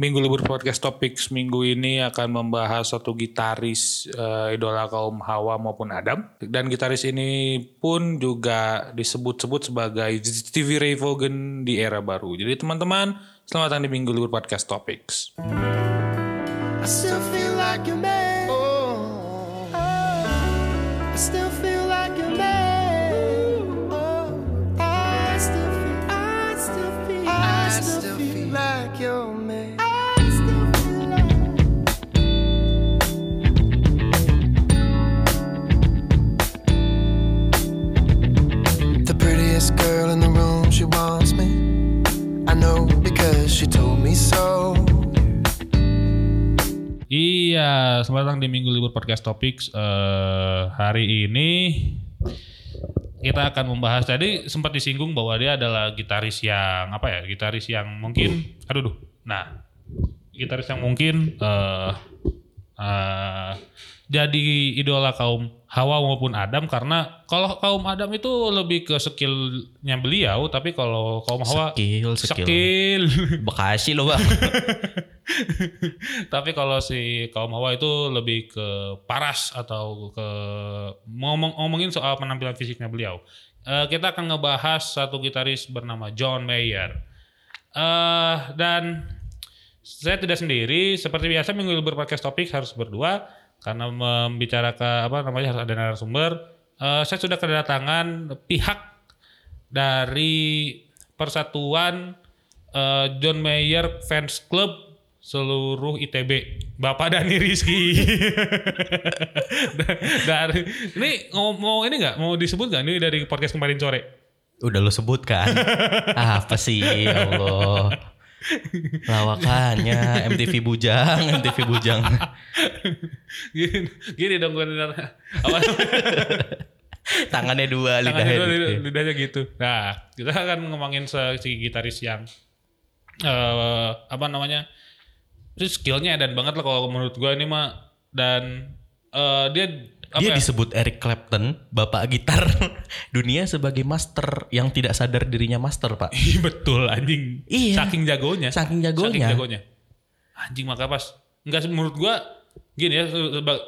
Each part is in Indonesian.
Minggu Libur Podcast Topics minggu ini akan membahas satu gitaris eh, idola kaum Hawa maupun Adam. Dan gitaris ini pun juga disebut-sebut sebagai Stevie Ray Vaughan di era baru. Jadi teman-teman, selamat datang di Minggu Libur Podcast Topics. I still feel like know because she told me so. Iya, selamat datang di Minggu Libur Podcast Topics. Eh, hari ini kita akan membahas tadi sempat disinggung bahwa dia adalah gitaris yang apa ya? Gitaris yang mungkin aduh duh. Nah, gitaris yang mungkin eh eh, jadi idola kaum Hawa maupun Adam karena kalau kaum Adam itu lebih ke skillnya beliau, tapi kalau kaum Hawa Skill, skill. skill. Bekasi loh bang. Tapi kalau si kaum hawa itu lebih ke paras atau ke ngomong ngomongin soal penampilan fisiknya beliau. Eh, kita akan ngebahas satu gitaris bernama John Mayer. eh dan saya tidak sendiri. Seperti biasa minggu libur podcast topik harus berdua karena membicarakan apa namanya harus ada narasumber. Eh, saya sudah kedatangan pihak dari Persatuan eh, John Mayer Fans Club seluruh ITB Bapak Dani Rizky dari ini mau, mau ini nggak mau disebut nggak ini dari podcast kemarin sore Udah lo sebut kan. Apa sih ya Allah. Lawakannya MTV Bujang, MTV Bujang. gini, gini dong gue apa Tangannya dua, tangannya lidahnya. dua, dua. lidah- lidahnya gitu nah kita akan ngomongin si gitaris yang eh apa namanya itu skillnya dan banget lah kalau menurut gue ini mah dan eh, dia Dia ya? disebut Eric Clapton, bapak gitar dunia sebagai master yang tidak sadar dirinya master pak. Betul anjing. Iya. Saking jagonya. Saking jagonya. Saking jagonya. Anjing maka pas. Enggak menurut gua gini ya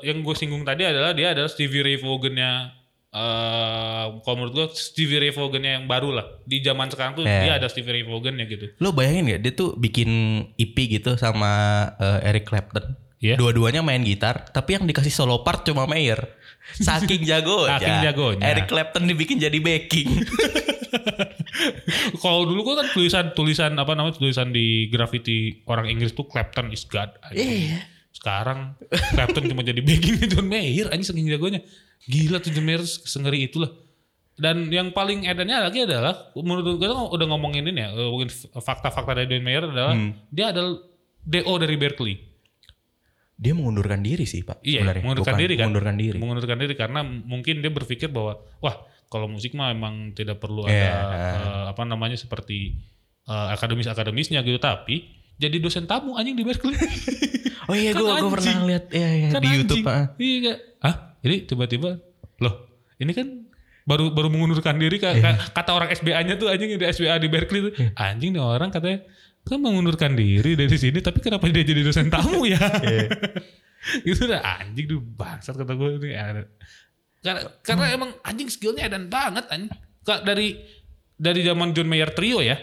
yang gue singgung tadi adalah dia adalah Stevie Ray Vaughan-nya eh kalau menurut gua Stevie Ray Vaughan-nya yang baru lah. Di zaman sekarang tuh Eh. dia ada Stevie Ray Vaughan-nya gitu. Lo bayangin gak dia tuh bikin EP gitu sama eh, Eric Clapton. Iya. Dua-duanya main gitar, tapi yang dikasih solo part cuma Mayer. Saking jagonya. Saking jagonya. Eric Clapton dibikin jadi backing. kalau dulu gua kan tulisan tulisan apa namanya tulisan di graffiti orang Inggris tuh Clapton is God. Anjing. Sekarang Clapton cuma jadi backing John Mayer anjing saking jagonya. Gila tuh John Mayer sengeri itulah. Dan yang paling edannya lagi adalah menurut gue kan udah ngomongin ini ya, ngomongin fakta-fakta dari John Mayer adalah dia adalah DO dari Berkeley. Dia mengundurkan diri sih pak. Iya, sebenarnya. mengundurkan Bukan diri kan. Mengundurkan diri. Mengundurkan diri karena mungkin dia berpikir bahwa wah kalau musik mah emang tidak perlu ada Iya. eh, apa namanya seperti eh, akademis-akademisnya gitu tapi jadi dosen tamu anjing di Berkeley. Oh iya, Kan gue anjing. pernah lihat ya, ya, Kan di YouTube anjing. pak. Iya gak? Hah? Jadi tiba-tiba loh ini kan baru baru mengundurkan diri ka- Iya. ka- kata orang SBA-nya tuh anjing di SBA di Berkeley tuh anjing nih orang katanya kan mengundurkan diri dari sini tapi kenapa dia jadi dosen tamu ya? Iya. itu udah anjing tuh bangsat kata gue ini. Karena, karena Hmm. emang anjing skillnya dan banget anjing. Dari dari zaman John Mayer trio ya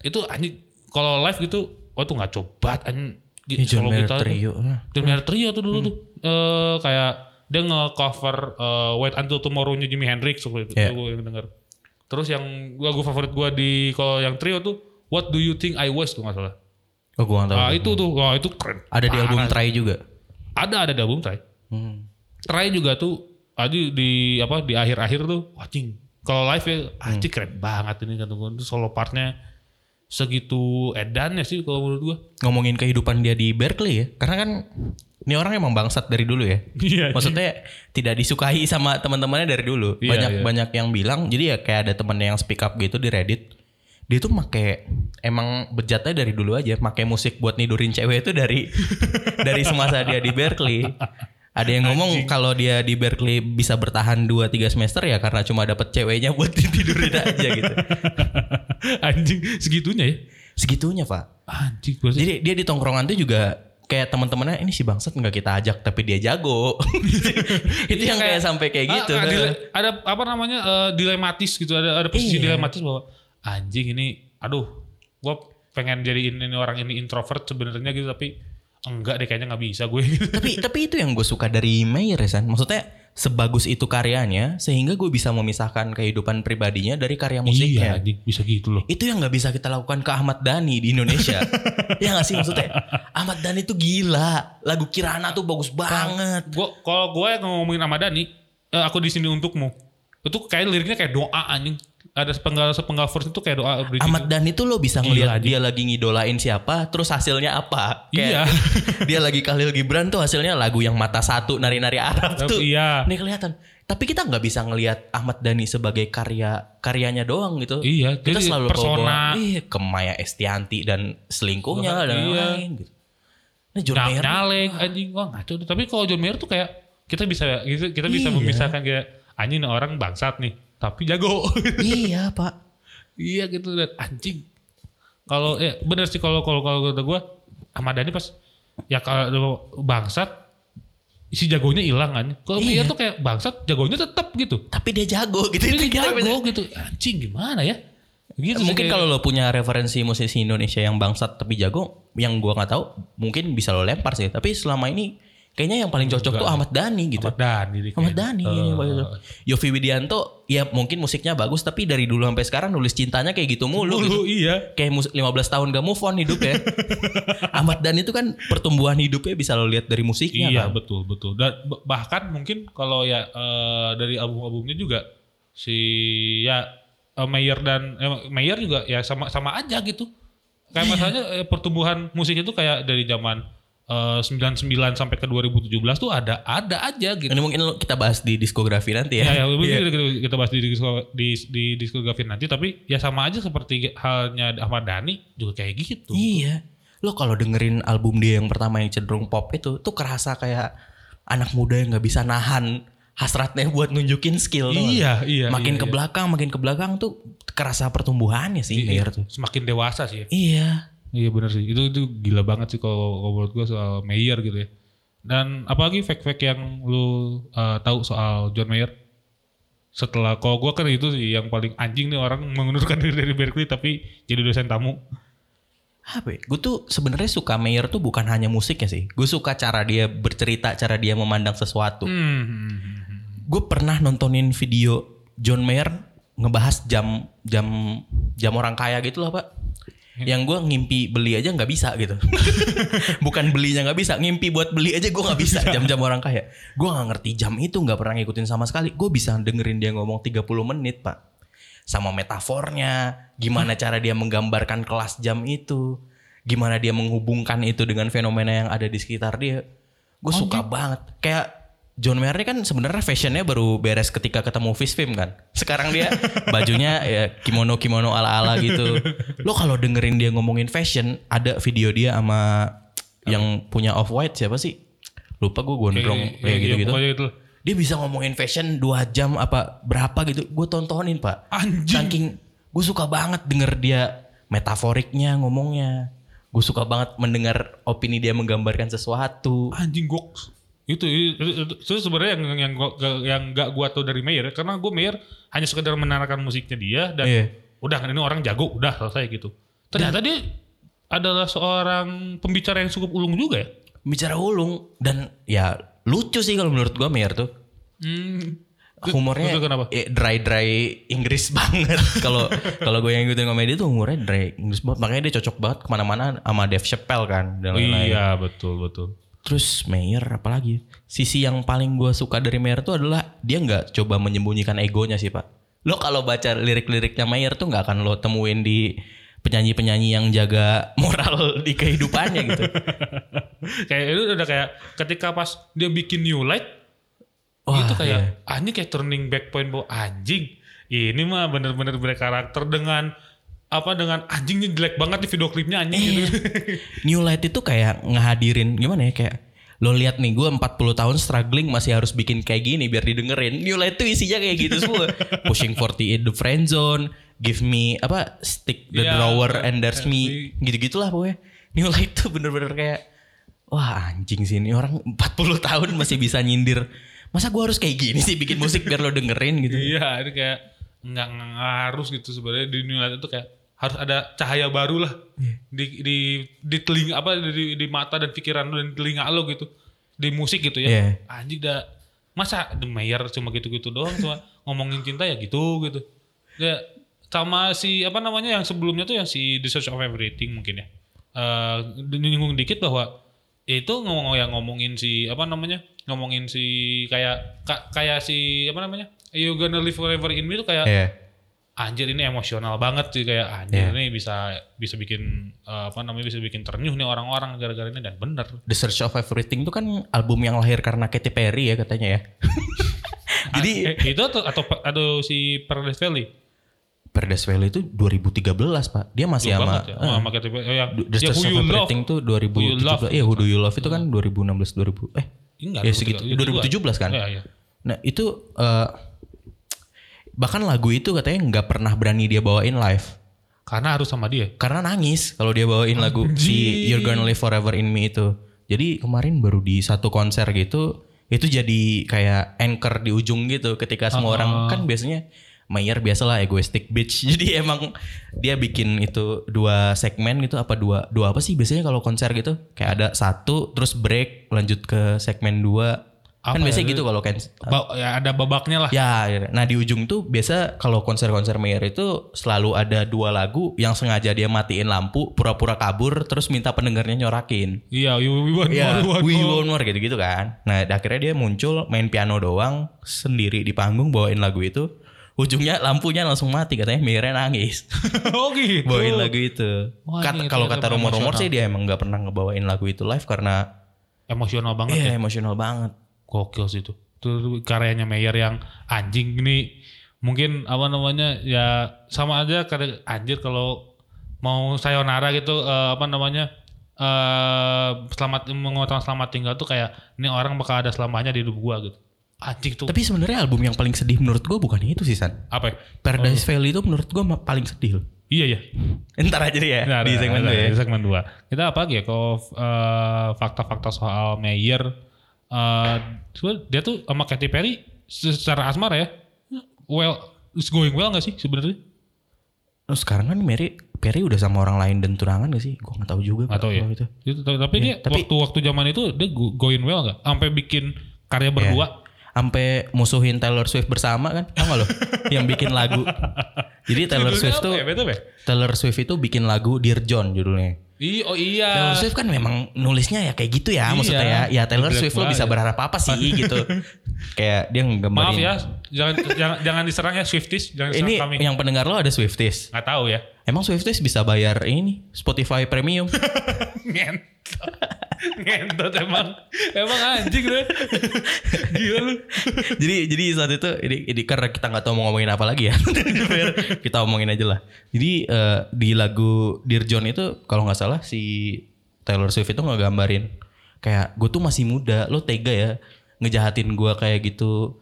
itu anjing kalau live gitu oh tuh ngaco banget anjing. Ini John Mayer gitar. Trio. ah. John Mayer Trio tuh dulu Hmm. tuh Eh, kayak dia nge-cover eh, Wait Until Tomorrow-nya Jimi Hendrix waktu itu Iya. gue yang denger. Terus yang lagu favorit gue di kalau yang trio tuh What Do You Think I Was tuh nggak salah. Oh gue gak tahu. Ah itu tuh, wah itu keren. Ada di album. Try juga. Ada ada di album Try. Hmm. Try juga tuh ada di apa di akhir-akhir tuh wajing. Kalau live ya anjing keren banget ini kan tuh solo partnya segitu edannya sih kalau menurut gua. Ngomongin kehidupan dia di Berkeley ya. Karena kan ini orang emang bangsat dari dulu ya. Iya. Maksudnya tidak disukai sama teman-temannya dari dulu. Iya, banyak iya. banyak yang bilang. Jadi ya kayak ada temennya yang speak up gitu di Reddit. Dia tuh make emang bejatnya dari dulu aja. Make musik buat nidurin cewek itu dari dari semasa dia di Berkeley. Ada yang ngomong kalau dia di Berkeley bisa bertahan 2-3 semester ya karena cuma dapat ceweknya buat tidurin aja gitu. Anjing segitunya ya. Segitunya pak. Anjing berarti Jadi dia di tongkrongan tuh juga kayak teman-temannya ini si bangsat nggak kita ajak tapi dia jago. itu yang kayak sampai kayak Ah, gitu. ah, ada apa namanya eh, dilematis gitu ada ada posisi Iya. dilematis bahwa anjing ini aduh gua pengen jadiin ini orang ini introvert sebenarnya gitu tapi enggak deh kayaknya nggak bisa gue gitu. tapi tapi itu yang gue suka dari Mayer ya San. Maksudnya sebagus itu karyanya sehingga gue bisa memisahkan kehidupan pribadinya dari karya Iya musiknya. anjing bisa gitu loh. Itu yang nggak bisa kita lakukan ke Ahmad Dhani di Indonesia. ya gak sih maksudnya? Ahmad Dhani tuh gila. Lagu Kirana tuh bagus banget. Gua kalau gue ngomongin sama Dani, eh, aku di sini untukmu. Itu kayak liriknya kayak doa anjing. Ada sepenggal sepenggal verse itu kayak doa bridging Ahmad. Dhani tuh lo bisa ngeliat anjing. dia lagi ngidolain siapa, terus hasilnya apa? Iya. dia lagi Khalil Gibran tuh hasilnya lagu yang mata satu nari-nari Arab tuh. Iya. Ini kelihatan. Tapi kita nggak bisa ngelihat Ahmad Dhani sebagai karya karyanya doang gitu. Iya, Kita jadi selalu persona. iya, ke Maya Estianti dan selingkuhnya Iya. dan lain-lain gitu. Nah, John Mayer nyaleng anjing wah ngaco tapi kalau John Mayer tuh kayak kita bisa kita bisa Iya. memisahkan kayak anjing nih orang bangsat nih tapi jago iya pak. iya gitu dan anjing kalau ya bener sih kalau kalau kalau kata gue Ahmad Dhani pas ya kalau bangsat si jagonya hilang kan kalau Iya. Tuh kayak bangsat jagonya tetap gitu Tapi dia jago gitu. dia Itu kita bisa- jago gitu anjing gimana ya gitu mungkin kalau lo punya referensi musisi Indonesia yang bangsat tapi jago, yang gua nggak tahu, mungkin bisa lo lempar sih. Tapi selama ini kayaknya yang paling cocok tuh Ahmad Dhani gitu. Ahmad Dhani Ahmad. Dhani cocok. Yofi Widianto ya mungkin musiknya bagus tapi dari dulu sampai sekarang nulis cintanya kayak gitu mulu. gitu. dulu iya Kayak mus- 15 tahun gak move on hidup ya. Ahmad Dhani itu kan pertumbuhan hidupnya bisa lo lihat dari musiknya Iya kan. betul betul. Dan bahkan mungkin kalau ya eh, dari album-albumnya juga si ya eh, Mayer dan eh, Mayer juga ya sama sama aja gitu. Kayak Iya. masalahnya eh, pertumbuhan musik itu kayak dari zaman eh, 99 sampai ke 2017 tuh ada ada aja gitu. Ini mungkin lo- kita bahas di diskografi nanti ya. Ya, ya mungkin kita, kita bahas di, disko- di, di diskografi nanti tapi ya sama aja seperti halnya Ahmad Dhani juga kayak gitu. Iya. Lo kalau dengerin album dia yang pertama yang cenderung pop itu tuh kerasa kayak anak muda yang nggak bisa nahan hasratnya buat nunjukin skill. tau nggak? Iya, iya, Makin iya, ke iya. belakang, makin ke belakang tuh kerasa pertumbuhannya sih Mayer tuh. Semakin dewasa sih ya. Iya. Iya benar sih. Itu itu gila banget sih kalau kalau menurut gua soal Mayer gitu ya. Dan apalagi fact-fact yang lu uh, tahu soal John Mayer? Setelah kalau gua kan itu sih yang paling anjing nih orang mengundurkan diri dari Berkeley tapi jadi dosen tamu. Apa? Gue tuh sebenarnya suka Mayer tuh bukan hanya musiknya sih. Gue suka cara dia bercerita, cara dia memandang sesuatu. Hmm. Gue pernah nontonin video John Mayer ngebahas jam jam jam orang kaya gitu lah pak. Yang gue ngimpi beli aja nggak bisa gitu. Bukan belinya nggak bisa, ngimpi buat beli aja gue nggak bisa jam-jam orang kaya. Gue nggak ngerti jam itu nggak pernah ngikutin sama sekali. Gue bisa dengerin dia ngomong 30 menit pak. Sama metafornya, gimana cara dia menggambarkan kelas jam itu, gimana dia menghubungkan itu dengan fenomena yang ada di sekitar dia. Gue suka banget. Kayak John Mayer ini kan sebenarnya fashionnya baru beres ketika ketemu Fish Film kan. Sekarang dia bajunya ya kimono kimono ala ala gitu. Lo kalau dengerin dia ngomongin fashion, ada video dia sama yang punya off white siapa sih? Lupa gue gondrong kayak gitu gitu. Pokoknya gitu. Dia bisa ngomongin fashion dua jam apa berapa gitu. Gue tontonin pak. Anjing. Saking gue suka banget denger dia metaforiknya ngomongnya. Gue suka banget mendengar opini dia menggambarkan sesuatu. Anjing goks. Itu itu, itu, sebenarnya yang yang gua, yang gak gua tahu dari Mayer ya. karena gue Mayer hanya sekedar menarakan musiknya dia dan Iya. udah kan ini orang jago udah selesai gitu. Ternyata dia adalah seorang pembicara yang cukup ulung juga ya. bicara ulung dan ya lucu sih kalau menurut gua Mayer tuh Hmm. humornya Itu kenapa? dry dry Inggris banget kalau kalau gue yang ngikutin komedi tuh humornya dry Inggris banget makanya dia cocok banget ke mana-mana sama Dave Chappelle kan dan lain-lain. Iya betul betul. Terus Mayer apalagi? Sisi yang paling gue suka dari Mayer tuh adalah dia nggak coba menyembunyikan egonya sih pak. Lo kalau baca lirik-liriknya Mayer tuh nggak akan lo temuin di penyanyi-penyanyi yang jaga moral di kehidupannya gitu. Kayak itu udah kayak ketika pas dia bikin New Light Wah, itu kayak iya. ah, ini kayak turning back point bahwa anjing ini mah bener-bener berkarakter dengan apa dengan anjingnya jelek banget di video klipnya anjing gitu. New Light itu kayak ngehadirin gimana ya kayak lo lihat nih gue 40 tahun struggling masih harus bikin kayak gini biar didengerin. New Light tuh isinya kayak gitu semua. Pushing 40 in the friend zone, give me apa stick the Iya, drawer eh, and there's eh, me gitu-gitulah pokoknya. New Light tuh bener-bener kayak wah anjing sih ini orang 40 tahun masih bisa nyindir. Masa gua harus kayak gini sih bikin musik biar lo dengerin gitu. Iya, ini kayak nggak nggak harus gitu sebenarnya di New Light itu kayak harus ada cahaya baru lah Iya. di di di telinga apa di, di mata dan pikiran lu dan telinga lo gitu di musik gitu ya. Iya. Anjing dah masa The Mayer cuma gitu-gitu doang cuma ngomongin cinta ya gitu gitu. Ya sama si apa namanya yang sebelumnya tuh yang si The Search of Everything mungkin ya. Eh nyinggung dikit bahwa ya itu ngomong yang ngomongin si apa namanya ngomongin si kayak ka- kayak si apa namanya you gonna live forever in me tuh kayak Iya. Anjir ini emosional banget sih kayak anjir Iya. ini bisa bisa bikin eh, apa namanya bisa bikin ternyuh nih orang-orang gara-gara ini dan bener The Search of Everything itu kan album yang lahir karena Katy Perry ya katanya ya. Jadi eh, itu atau atau atau si Paradise Valley Paradise Valley itu 2013 pak. Dia masih sama ya eh, sama Katy Perry. Oh, yang The ya, Search of Everything Love. 2017. Iya Who Do You Love itu kan 2016 2000 eh Enggak, ya segitu 2017 kan. Iya, iya. Nah itu eh, bahkan lagu itu katanya nggak pernah berani dia bawain live. Karena harus sama dia? Karena nangis kalau dia bawain lagu si You're Gonna Live Forever in Me itu. Jadi kemarin baru di satu konser gitu itu jadi kayak anchor di ujung gitu ketika semua orang kan biasanya Mayer biasalah egoistic bitch. Jadi emang dia bikin itu dua segmen gitu apa dua dua apa sih biasanya kalau konser gitu? Kayak ada satu terus break lanjut ke segmen dua kan Apa biasanya ya? gitu kalau kan ya ada babaknya lah Ya, ya. nah di ujung tuh biasa kalau konser-konser Mayer itu selalu ada dua lagu yang sengaja dia matiin lampu, pura-pura kabur, terus minta pendengarnya nyorakin. iya we, we want Iya, more, we want we more. want more gitu-gitu kan. Nah, akhirnya dia muncul main piano doang sendiri di panggung bawain lagu itu. Ujungnya lampunya langsung mati katanya Mayernya nangis oh gitu bawain lagu itu. Wah, Kata- ini kalau kata rumor-rumor sih dia emang nggak pernah ngebawain lagu itu live karena emosional banget iya ya emosional banget. Gokil sih itu itu karyanya Mayer yang anjing ini mungkin apa namanya ya sama aja kadang anjir kalau mau sayonara gitu eh, apa namanya eh selamat mengatakan selamat tinggal tuh kayak ini orang bakal ada selamanya di hidup gua gitu anjing tuh Tapi sebenarnya album yang paling sedih menurut gue bukan itu sih San. apa ya? Paradise Valley itu menurut gue paling sedih. iya ya Ntar aja deh ya Nah, di segmen gue ya. Di segmen 2. Kita apa lagi ya kalau eh, fakta-fakta soal Mayer eh sebenarnya dia tuh sama Katy Perry secara asmara ya. Well, it's going well gak sih sebenarnya? Terus sekarang kan Mary Perry udah sama orang lain dan tunangan gak sih? Gue gak tahu juga. Gak tau ya. Itu. Itu, tapi dia tapi- waktu-waktu zaman itu dia go- going well gak? Sampai bikin karya berdua. Sampai musuhin Taylor Swift bersama kan? Tau gak lo? yang bikin lagu. Jadi Taylor Swift tuh ya? Ya? Taylor Swift itu bikin lagu Dear John judulnya. Iya, oh iya. Taylor Swift kan memang nulisnya ya kayak gitu ya Iya. maksudnya ya. Ya Taylor Swift lo bisa berharap apa sih gitu. kayak dia nggambarin. Maaf ya, jangan jangan jangan diserang ya Swifties, jangan diserang Ini kami. yang pendengar lo ada Swifties. Nggak tahu ya. Emang Swifties bisa bayar ini Spotify Premium? Ngentot. Ngentot emang. Emang anjing deh. Gila lu. jadi jadi saat itu ini, ini karena kita nggak tahu mau ngomongin apa lagi ya kita omongin aja lah jadi eh, di lagu Dear John itu kalau nggak salah si Taylor Swift itu ngegambarin kayak gue tuh masih muda lo tega ya ngejahatin gue kayak gitu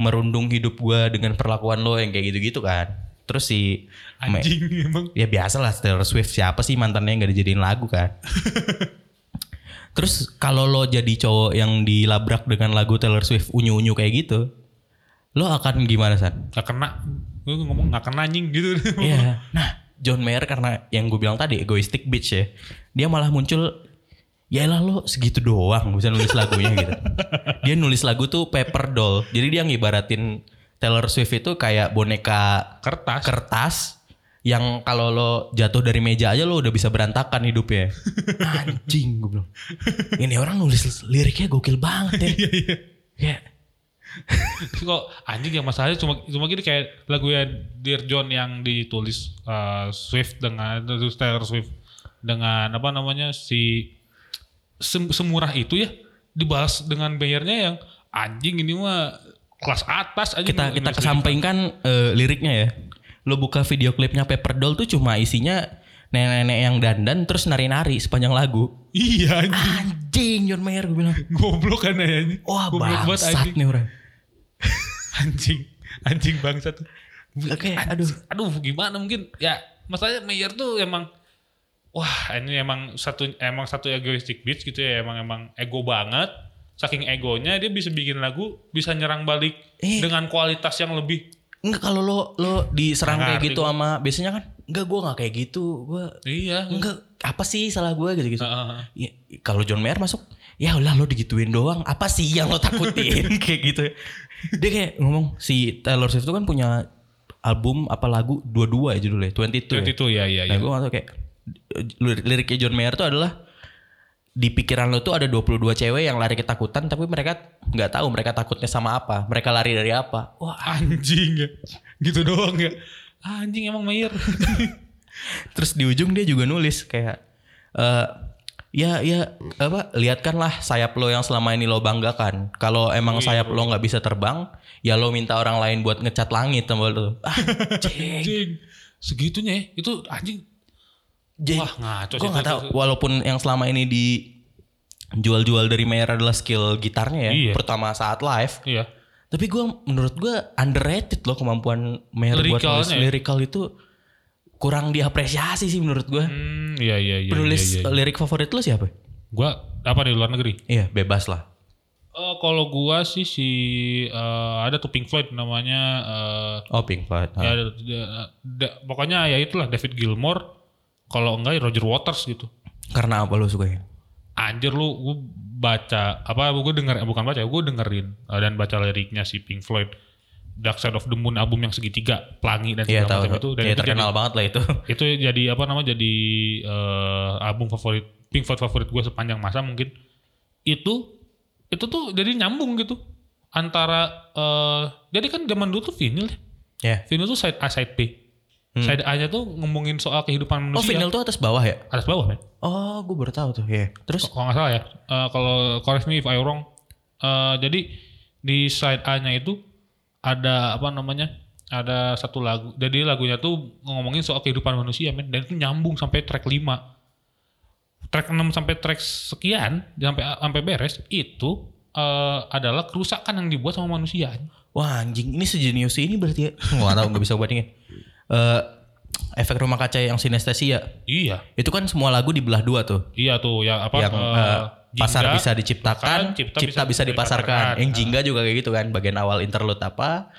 merundung hidup gue dengan perlakuan lo yang kayak gitu-gitu kan terus si Me- Anjing emang. ya biasa lah Taylor Swift siapa sih mantannya yang gak dijadiin lagu kan terus kalau lo jadi cowok yang dilabrak dengan lagu Taylor Swift unyu-unyu kayak gitu lo akan gimana san? Gak kena. Gue ngomong gak kena anjing gitu. Iya. Nah John Mayer karena yang gue bilang tadi egoistic bitch ya dia malah muncul ya lah lo segitu doang bisa nulis lagunya gitu dia nulis lagu tuh paper doll jadi dia ngibaratin Taylor Swift itu kayak boneka Kertas. kertas yang kalau lo jatuh dari meja aja lo udah bisa berantakan hidupnya. Anjing gue bilang. Ini orang nulis liriknya gokil banget ya. Iya iya. ya. Kok anjing yang masalahnya cuma cuma gini kayak lagu ya Dear John yang ditulis uh, Swift dengan Taylor Swift dengan apa namanya si sem- semurah itu ya dibahas dengan bayarnya yang anjing ini mah kelas atas aja Kita kita kesampingkan eh, liriknya ya. Lo buka video klipnya Paper Doll tuh cuma isinya nenek-nenek yang dandan terus nari-nari sepanjang lagu. Iya anjing. Anjing John Mayer gue bilang. Goblok kan ya anjing. Wah bangsat anjing. nih orang. Anjing. Anjing bangsat. Oke, aduh. aduh gimana mungkin ya masalahnya Mayer tuh emang wah ini emang satu emang satu egoistic bitch gitu ya emang emang ego banget saking egonya dia bisa bikin lagu bisa nyerang balik Eh. dengan kualitas yang lebih Enggak kalau lo lo diserang Nggak kayak gitu gua. sama biasanya kan enggak gua nggak kayak gitu. Gua iya enggak apa sih salah gue gitu gitu. Heeh. Ya, kalau John Mayer masuk, ya ulah lo digituin doang. Apa sih yang lo takutin kayak gitu? Dia kayak ngomong si Taylor Swift itu kan punya album apa lagu dua-dua ya judulnya, 22 ya. itu ya ya Nah ya gue kayak lir- liriknya John Mayer tuh adalah di pikiran lo tuh ada 22 cewek yang lari ketakutan tapi mereka nggak tahu mereka takutnya sama apa. Mereka lari dari apa. Wah anjing ya gitu doang ya anjing emang Mayer Terus di ujung dia juga nulis kayak eh ya ya apa lihatkanlah sayap lo yang selama ini lo banggakan. Kalau emang sayap lo nggak bisa terbang, ya lo minta orang lain buat ngecat langit sama lo. Anjing. anjing segitunya ya itu anjing Jadi, wah ngaco gue sih nggak itu. tahu walaupun yang selama ini di jual-jual dari Mayer adalah skill gitarnya ya, Iya. pertama saat live. iya Tapi gue menurut gue underrated loh kemampuan Mayer buat nulis ya? lirikal itu kurang diapresiasi sih menurut gue. hmm iya iya iya Penulis iya, iya. lirik favorit lo siapa? gua apa di luar negeri Iya bebas lah. Eh, kalau gua sih si eh, ada tuh Pink Floyd namanya eh, Oh Pink Floyd. ya ada- ada- da- pokoknya ya itulah David Gilmour kalau enggak ya Roger Waters gitu Karena apa lo sukanya? anjir lu gua baca apa gua denger eh, bukan baca gua dengerin eh, dan baca liriknya si Pink Floyd Dark Side of the Moon album yang segitiga pelangi dan Iya segala tahu. macam itu dan Iya itu terkenal jadi, banget lah itu. itu jadi apa namanya jadi eh, album favorit Pink Floyd favorit gue sepanjang masa mungkin itu itu tuh jadi nyambung gitu antara eh jadi kan zaman dulu tuh vinyl ya Ya. vinyl tuh side A side B side A nya tuh ngomongin soal kehidupan Hmm. Oh manusia vinyl tuh atas bawah ya? atas bawah men Oh gue baru tahu tuh. Iya. Terus? kalau nggak salah ya Eh, kalau correct me if I wrong Eh, jadi di side A nya itu ada apa namanya ada satu lagu jadi lagunya tuh ngomongin soal kehidupan manusia men dan itu nyambung sampai track 5 track 6 sampai track sekian sampai sampai beres itu eh, adalah kerusakan yang dibuat sama manusia Wah anjing ini sejenius ini berarti ya. Gue gak tau gak bisa bandingin. Eh efek rumah kaca yang sinestesia. iya Itu kan semua lagu dibelah dua tuh. iya tuh yang apa yang eh, pasar jingga, bisa diciptakan, cipta cipta, bisa bisa, dipasarkan. Yang jingga juga kayak gitu kan. Bagian awal interlude apa.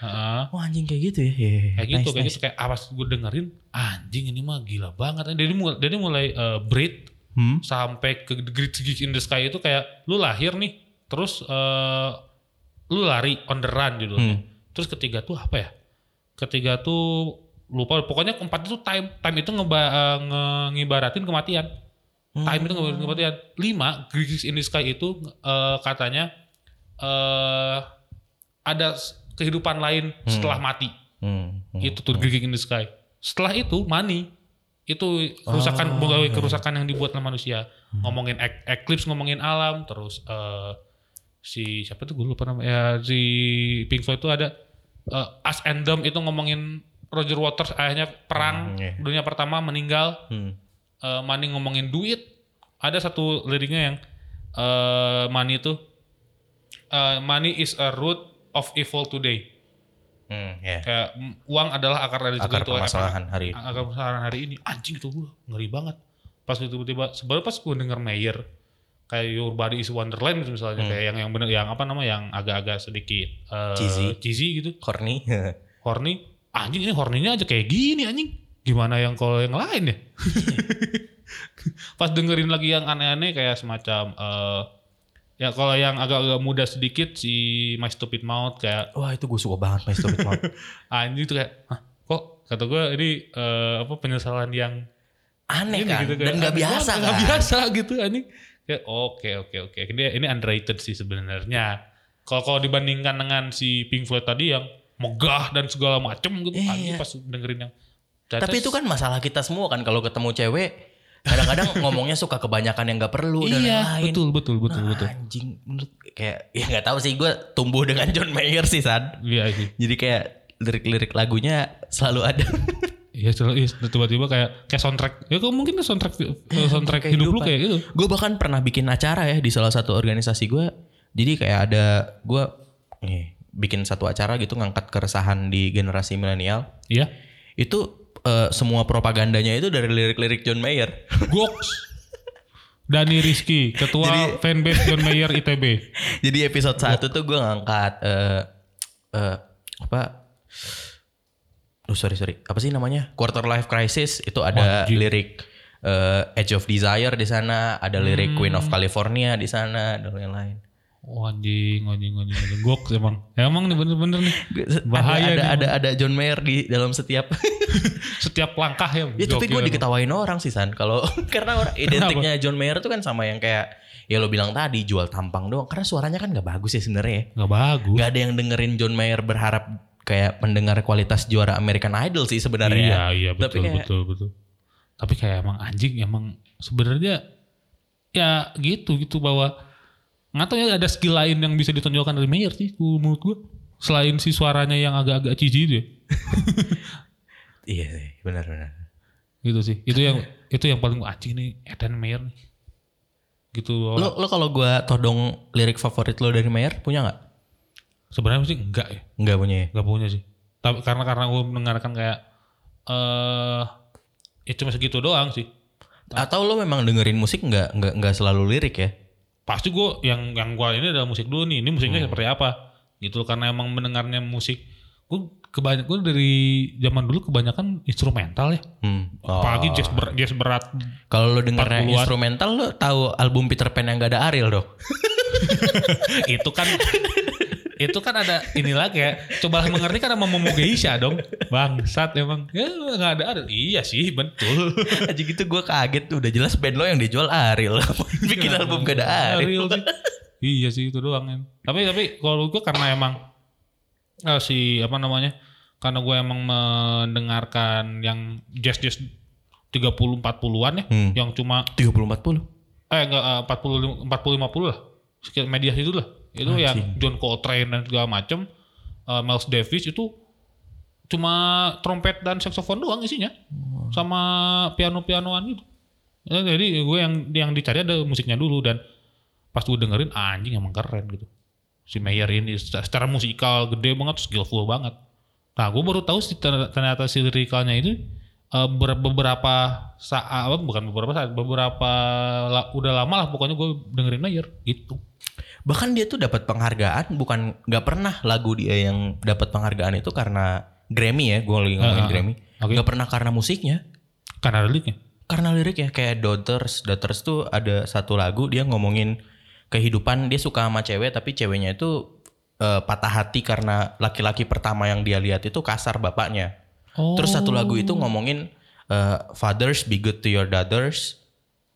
Wah anjing kayak gitu ya. Iya, iya. kayak gitu Nice, kayak nice. gitu kayak awas gue dengerin anjing ini mah gila banget dari mulai dari mulai eh, Breed Hmm? sampai ke Great Gig in the Sky itu kayak lu lahir nih terus eh, lu lari on the run gitu Hmm. terus ketiga tuh apa ya ketiga tuh lupa. Pokoknya keempat itu time time itu ngeba, eh, nge- ngibaratin kematian. Time itu ngibaratin kematian. Lima Gig in the Sky itu eh, katanya eh ada kehidupan lain setelah mati. Hmm. hmm. itu tuh Gig in the Sky. Setelah itu money. Itu kerusakan pegawai kerusakan yang dibuat oleh manusia. Ngomongin ek- eclipse, ngomongin alam, terus eh, si siapa tuh gue lupa namanya ya, si Pink Floyd itu ada Us and Them itu ngomongin Roger Waters ayahnya perang Hmm, iya. dunia pertama meninggal. Hmm. Eh, Money ngomongin duit. Ada satu liriknya yang eh money itu eh, money is a root of evil today. Hmm, ya. Kayak uang adalah akar dari Akar segala permasalahan hari ini. Akar permasalahan hari ini anjing itu gue ngeri banget. Pas itu tiba-tiba sebenarnya pas gue denger Mayer kayak Your Body is Wonderland misalnya kayak yang yang bener yang apa nama yang agak-agak sedikit eh, Cheesy. cheesy gitu. Corny. Horny. Anjing ini horninya aja kayak gini anjing. Gimana yang kalau yang lain ya? Pas dengerin lagi yang aneh-aneh kayak semacam eh ya kalau yang agak-agak muda sedikit si My Stupid Mouth kayak Wah itu gue suka banget My Stupid Mouth. anjing tuh kayak Hah, kok kata gue ini eh, apa penyesalan yang Aneh ini kan? gitu kayak Dan gak aneh biasa banget, kan? nggak biasa gitu anjing kayak oke oke oke ini ini underrated sih sebenarnya kalau kalau dibandingkan dengan si Pink Floyd tadi yang megah dan segala macem gitu Iya. anjing pas dengerin yang Tapi itu kan masalah kita semua kan kalau ketemu cewek kadang-kadang ngomongnya suka kebanyakan yang gak perlu dan iya lain-lain. betul betul betul Nah, betul Anjing menurut kayak ya nggak tahu sih gue tumbuh dengan John Mayer sih San. iya sih Jadi kayak lirik-lirik lagunya selalu ada. iya iya, tiba-tiba kayak kayak soundtrack ya kok mungkin soundtrack soundtrack hidup lu kehidupan. kayak gitu gue bahkan pernah bikin acara ya di salah satu organisasi gue. Jadi kayak ada gue nih bikin satu acara gitu ngangkat keresahan di generasi milenial. Iya. Itu eh, semua propagandanya itu dari lirik-lirik John Mayer. Goks. Dani Rizky, ketua fanbase John Mayer ITB. Jadi episode 1 tuh gue ngangkat eh eh, apa? Oh sorry sorry, apa sih namanya? Quarter Life Crisis itu ada Wajib. lirik eh, Edge of Desire di sana, ada lirik Queen of California di sana dan lain-lain. Oh, anjing, anjing, anjing, anjing. Goks emang. Ya, emang nih bener-bener nih. Bahaya ada, nih, ada ada John Mayer di dalam setiap Setiap langkah ya. Ya tapi gue diketawain orang sih San kalau karena orang identiknya John Mayer tuh kan sama yang kayak ya lo bilang tadi jual tampang doang karena suaranya kan nggak bagus ya sebenarnya. Nggak bagus. Gak ada yang dengerin John Mayer berharap kayak mendengar kualitas juara American Idol sih sebenarnya. Iya, iya Tapi betul, kayak- betul, betul. Tapi kayak emang anjing emang sebenarnya ya gitu gitu bahwa nggak tahu ya ada skill lain yang bisa ditonjolkan dari Mayer sih menurut gue selain si suaranya yang agak-agak cici itu ya. Iya sih, benar-benar. gitu sih itu yang itu yang paling anjing nih Eden Mayer nih gitu loh. Lo lo kalau gue todong lirik favorit lo dari Mayer punya nggak? sebenarnya sih enggak ya Nggak punya ya. Gak punya sih. Tapi karena karena gue mendengarkan kayak eh ya cuma segitu doang sih. Atau lo memang dengerin musik nggak nggak nggak selalu lirik ya? Pasti gue yang yang gue ini adalah musik dulu nih. Ini musiknya seperti apa? Gitu loh, karena emang mendengarnya musik gue kebanyakan gue dari zaman dulu kebanyakan instrumental ya. Hmm. Oh. Apalagi jazz, ber- jazz berat. Kalau lo dengernya 40-an. instrumental lo tahu album Peter Pan yang gak ada Ariel dong? itu kan itu kan ada inilah kayak coba mengerti kan sama Momo Geisha dong bangsat emang ya nggak ada ada iya sih betul Aja gitu gue kaget udah jelas band lo yang dijual Ariel. Bikin album gak ada Ariel. Ariel sih. iya sih itu doang kan. Tapi tapi kalau gue karena emang eh, si apa namanya? Karena gue emang mendengarkan yang jazz jazz 30 40-an ya, Hmm. yang cuma 30 40. eh enggak eh, 40 40 50 lah. Sekitar media itu lah. Itu yang John Coltrane dan segala macem eh, Miles Davis itu cuma trompet dan saxophone doang isinya. Sama piano-pianoan gitu. Ya, jadi gue yang yang dicari ada musiknya dulu dan pas gue dengerin anjing emang keren gitu. Si Mayer ini secara, musikal gede banget, skillful banget. Nah, gue baru tahu sih ternyata, si lirikalnya itu eh, ber- beberapa saat bukan beberapa saat beberapa la- udah lama lah pokoknya gue dengerin Mayer gitu. Bahkan dia tuh dapat penghargaan bukan nggak pernah lagu dia yang dapat penghargaan itu karena Grammy ya, gue lagi ngomongin ah, Grammy. Nggak pernah karena musiknya, Karena liriknya. karena liriknya kayak Daughters. Daughters tuh ada satu lagu dia ngomongin kehidupan dia suka sama cewek tapi ceweknya itu eh, patah hati karena laki-laki pertama yang dia lihat itu kasar bapaknya. Oh. Terus satu lagu itu ngomongin eh, fathers be good to your daughters.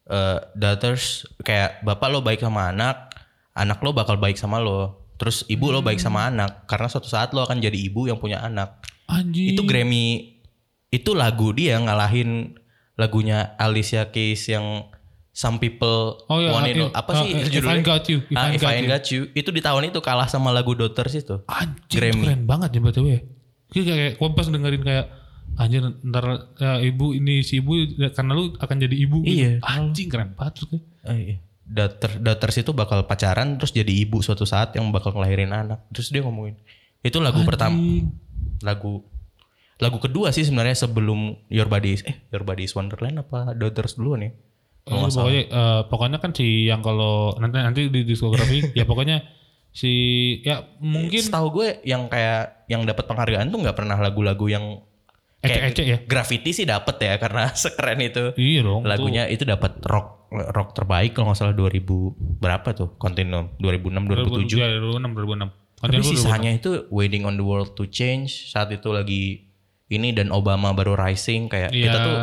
Eh, daughters kayak bapak lo baik sama anak, anak lo bakal baik sama lo. Terus ibu lo baik sama anak karena suatu saat lo akan jadi ibu yang punya anak. Anjing. Itu Grammy itu lagu dia ngalahin lagunya Alicia Keys yang Some People Oh iya, Want It iya. Apa sih If I judulnya? Got You, If Ah, I If Got I You. Got You. Itu di tahun itu kalah sama lagu Daughters itu. Anjing Grammy. keren banget ya BTW. Kayak kayak gue pas dengerin kayak anjir ntar ya, ibu ini si ibu ya, karena lu akan jadi ibu. gitu. Iya. Anjing keren banget. Eh, iya. Daughter, daughters itu bakal pacaran terus jadi ibu suatu saat yang bakal ngelahirin anak. Terus dia ngomongin. Itu lagu pertama. Anjing. Lagu lagu kedua sih sebenarnya sebelum Your Body is, eh Your Body is Wonderland apa Daughters dulu nih. Oh, pokoknya eh, pokoknya kan si yang kalau nanti nanti di diskografi ya pokoknya si ya mungkin Setahu gue yang kayak yang dapat penghargaan tuh nggak pernah lagu-lagu yang ecek-ecek ya. graffiti sih dapat ya karena sekeren itu. Iya dong. Lagunya itu dapat rock rock terbaik kalau nggak salah 2000 berapa tuh? Continuum 2006 2007. 2007. 2006 2006. Tapi sisanya itu Waiting on the World to Change saat itu lagi ini dan Obama baru rising kayak Iya. kita tuh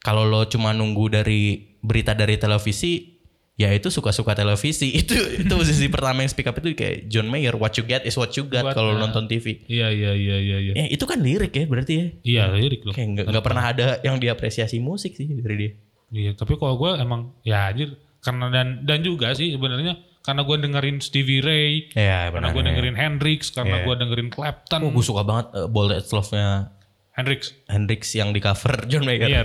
kalau lo cuma nunggu dari berita dari televisi ya itu suka-suka televisi itu itu posisi pertama yang speak up itu kayak John Mayer what you get is what you got kalau ah. nonton TV Iya iya iya iya iya. ya itu kan lirik ya berarti ya Iya lirik loh. kayak nggak pernah ada yang diapresiasi musik sih dari dia Iya, tapi kalau gue emang ya anjir karena dan dan juga sih sebenarnya karena gue dengerin Stevie Ray, ya karena gue dengerin Hendrix, karena gue dengerin Clapton, oh, gue suka banget uh, Bold Love-nya Hendrix. Hendrix yang di cover John Mayer Iya.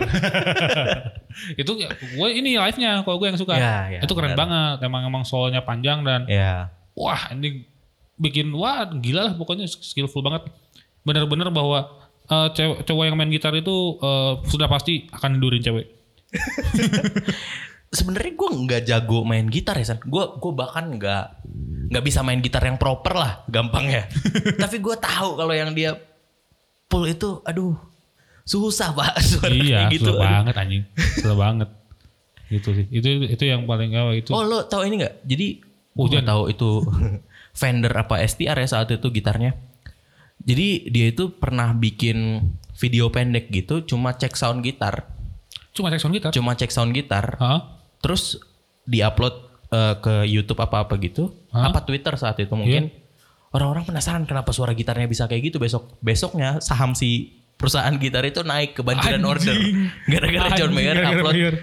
itu gue ini live-nya kalau gue yang suka. Iya, iya, itu keren banget. Emang emang solonya panjang dan ya wah ini bikin wah gila lah pokoknya skillful banget. Bener-bener bahwa eh, cewek cowok yang main gitar itu eh, sudah pasti akan nidurin cewek. Sebenarnya gue nggak jago main gitar ya San. Gue gue bahkan nggak nggak bisa main gitar yang proper lah, gampang ya. Tapi gue tahu kalau yang dia pull itu, aduh susah pak suara iya, kayak gitu. susah banget anjing. Susah banget. Gitu sih. Itu itu yang paling oh, itu. Oh lo tahu ini nggak? Jadi jangan. tahu itu Fender apa STR ya saat itu gitarnya. Jadi dia itu pernah bikin video pendek gitu, cuma cek sound gitar, Cuma cek sound gitar. cuma cek sound gitar. Hah? terus diupload eh, ke YouTube apa-apa gitu, Hah? apa Twitter saat itu mungkin orang-orang penasaran kenapa suara gitarnya bisa kayak gitu besok besoknya saham si perusahaan gitar itu naik kebanjiran Anjing. order gara-gara John Mayer gara-gara upload Mayer.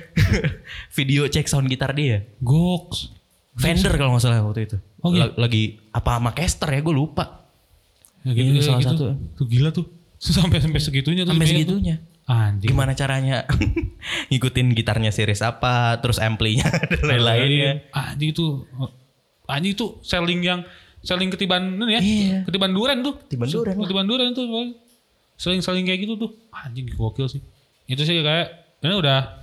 video cek sound gitar dia Goks. Fender kalau nggak salah waktu itu Oh, gitu? La- lagi apa sama Caster ya gue lupa Ya, Ini salah gitu. satu. Tuh gila tuh. Sampai sampai segitunya tuh. sampai tuh. segitunya Anjing. gimana caranya ngikutin gitarnya series apa terus amplinya dan lain-lainnya Anjing itu anjing itu selling yang selling ketiban ya. Iya. Ketiban duren tuh. Ketiban duren. Ketiban duren tuh. Selling-selling kayak gitu tuh. Anjing gokil sih. Itu sih kayak ini udah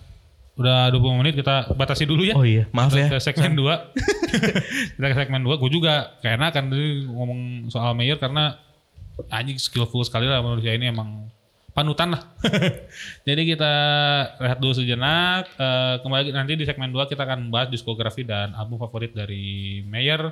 udah 20 menit kita batasi dulu ya. oh iya maaf ya Ke segmen 2. kita ke segmen 2. Gue juga keenakan tadi ngomong soal Mayer karena anjing skillful sekali lah manusia ini emang panutan lah. Jadi kita rehat dulu sejenak. Eh, kembali nanti di segmen 2 kita akan bahas diskografi dan album favorit dari Mayer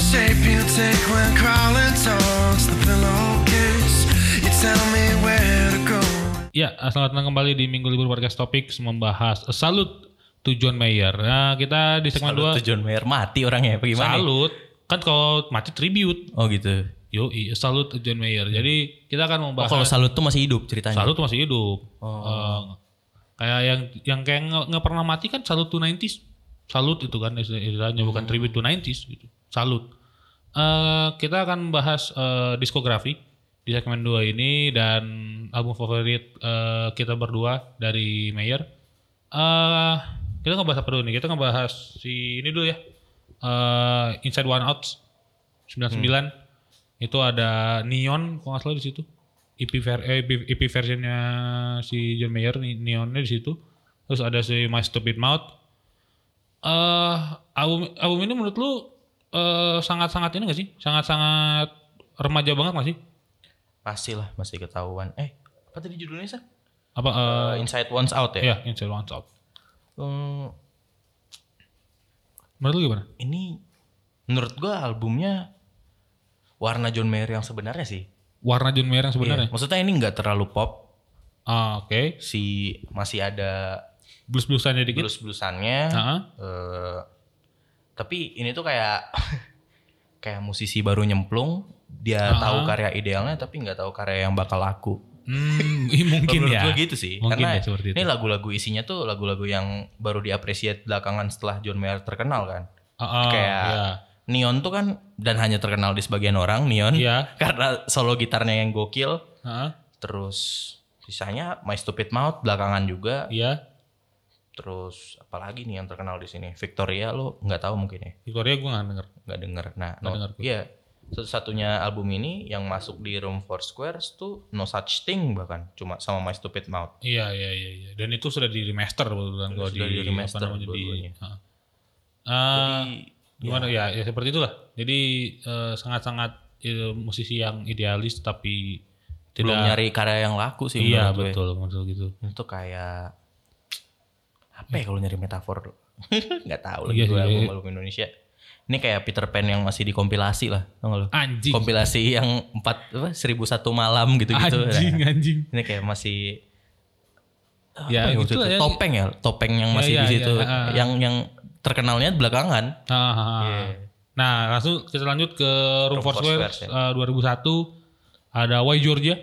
shape you take when crawling towards the pillowcase. You tell me where to go. Ya, selamat datang kembali di Minggu Libur Podcast Topics membahas eh, Salut to John Mayer. Nah, kita di segmen Salut 2 tuh John Mayer mati orangnya apa gimana? Salut. Kan kalau mati tribute. Oh gitu. Yo, salut to John Mayer. Jadi kita akan Oh membahas kalau Salut tuh masih hidup ceritanya. Salut masih hidup. Oh. Eh, kayak yang yang kayak nggak pernah mati kan Salut to 90s. Salut itu kan istilah- istilahnya bukan Hmm. tribute to 90s gitu. Salut. Eh, kita akan bahas eh, diskografi di segmen 2 ini dan album favorit eh, kita berdua dari Mayer. Eh kita ngebahas apa dulu nih? Kita ngebahas si ini dulu ya. Eh Inside One Out 99 itu ada Neon kalau nggak salah di situ. EP, ver eh, EP, EP versionnya si John Mayer Neonnya di situ. Terus ada si My Stupid Mouth. Eh album album ini menurut lu eh sangat-sangat ini gak sih? Sangat-sangat remaja banget gak sih? Masih lah masih ketahuan. Eh apa tadi judulnya sih? Apa eh Inside One's Out ya. ya Inside One Out. Hmm, Menurut lu gimana? ini menurut gua albumnya warna John Mayer yang sebenarnya sih. Warna John Mayer yang sebenarnya. Iya. Maksudnya ini nggak terlalu pop. Ah, oke. Si masih ada Blues-bluesannya dikit. blues bluesannya. Heeh. Eh, tapi ini tuh kayak kayak musisi baru nyemplung. Dia Ah. tahu karya idealnya tapi nggak tahu karya yang bakal laku. Hmm, mungkin ya. gua gitu sih. Mungkin Karena ya seperti ini lagu-lagu isinya tuh lagu-lagu yang baru diapresiasi belakangan setelah John Mayer terkenal kan. Ah, ah, kayak ya. Neon tuh kan dan hanya terkenal di sebagian orang Neon Iya. karena solo gitarnya yang gokil. Heeh. Terus sisanya My Stupid Mouth belakangan juga. Iya. Terus apalagi nih yang terkenal di sini? Victoria lo nggak tahu mungkin ya, Victoria gue gak denger. nggak denger. Nah, Nggak no, denger gue. iya satu-satunya album ini yang masuk di Room for Squares tuh No Such Thing bahkan cuma sama My Stupid Mouth. Iya, iya, iya, iya. Dan itu sudah di remaster kebetulan kalau di, Sudah di remaster apa namanya, di. Ah, Jadi gimana ya. ya seperti itulah. Jadi eh, sangat-sangat eh, musisi yang idealis tapi tidak belum nyari karya yang laku sih Iya, betul, betul gitu. Itu kayak apa ya kalau nyari metafor? nggak tahu Iya lagi gue sih, iya. album-album Indonesia. Ini kayak Peter Pan yang masih dikompilasi lah, tau? Anjing. Kompilasi yang empat apa seribu satu malam gitu-gitu. Anjing, Nah, anjing. ini kayak masih Ya, apa ya gitu itu? ya. topeng ya, topeng yang Ya, masih ya, di situ, ya, ah. yang yang terkenalnya belakangan. Ah, ah, ah. Iya. Nah, langsung kita lanjut ke Room Room for for Square Squares, eh, 2001 ada Why Georgia.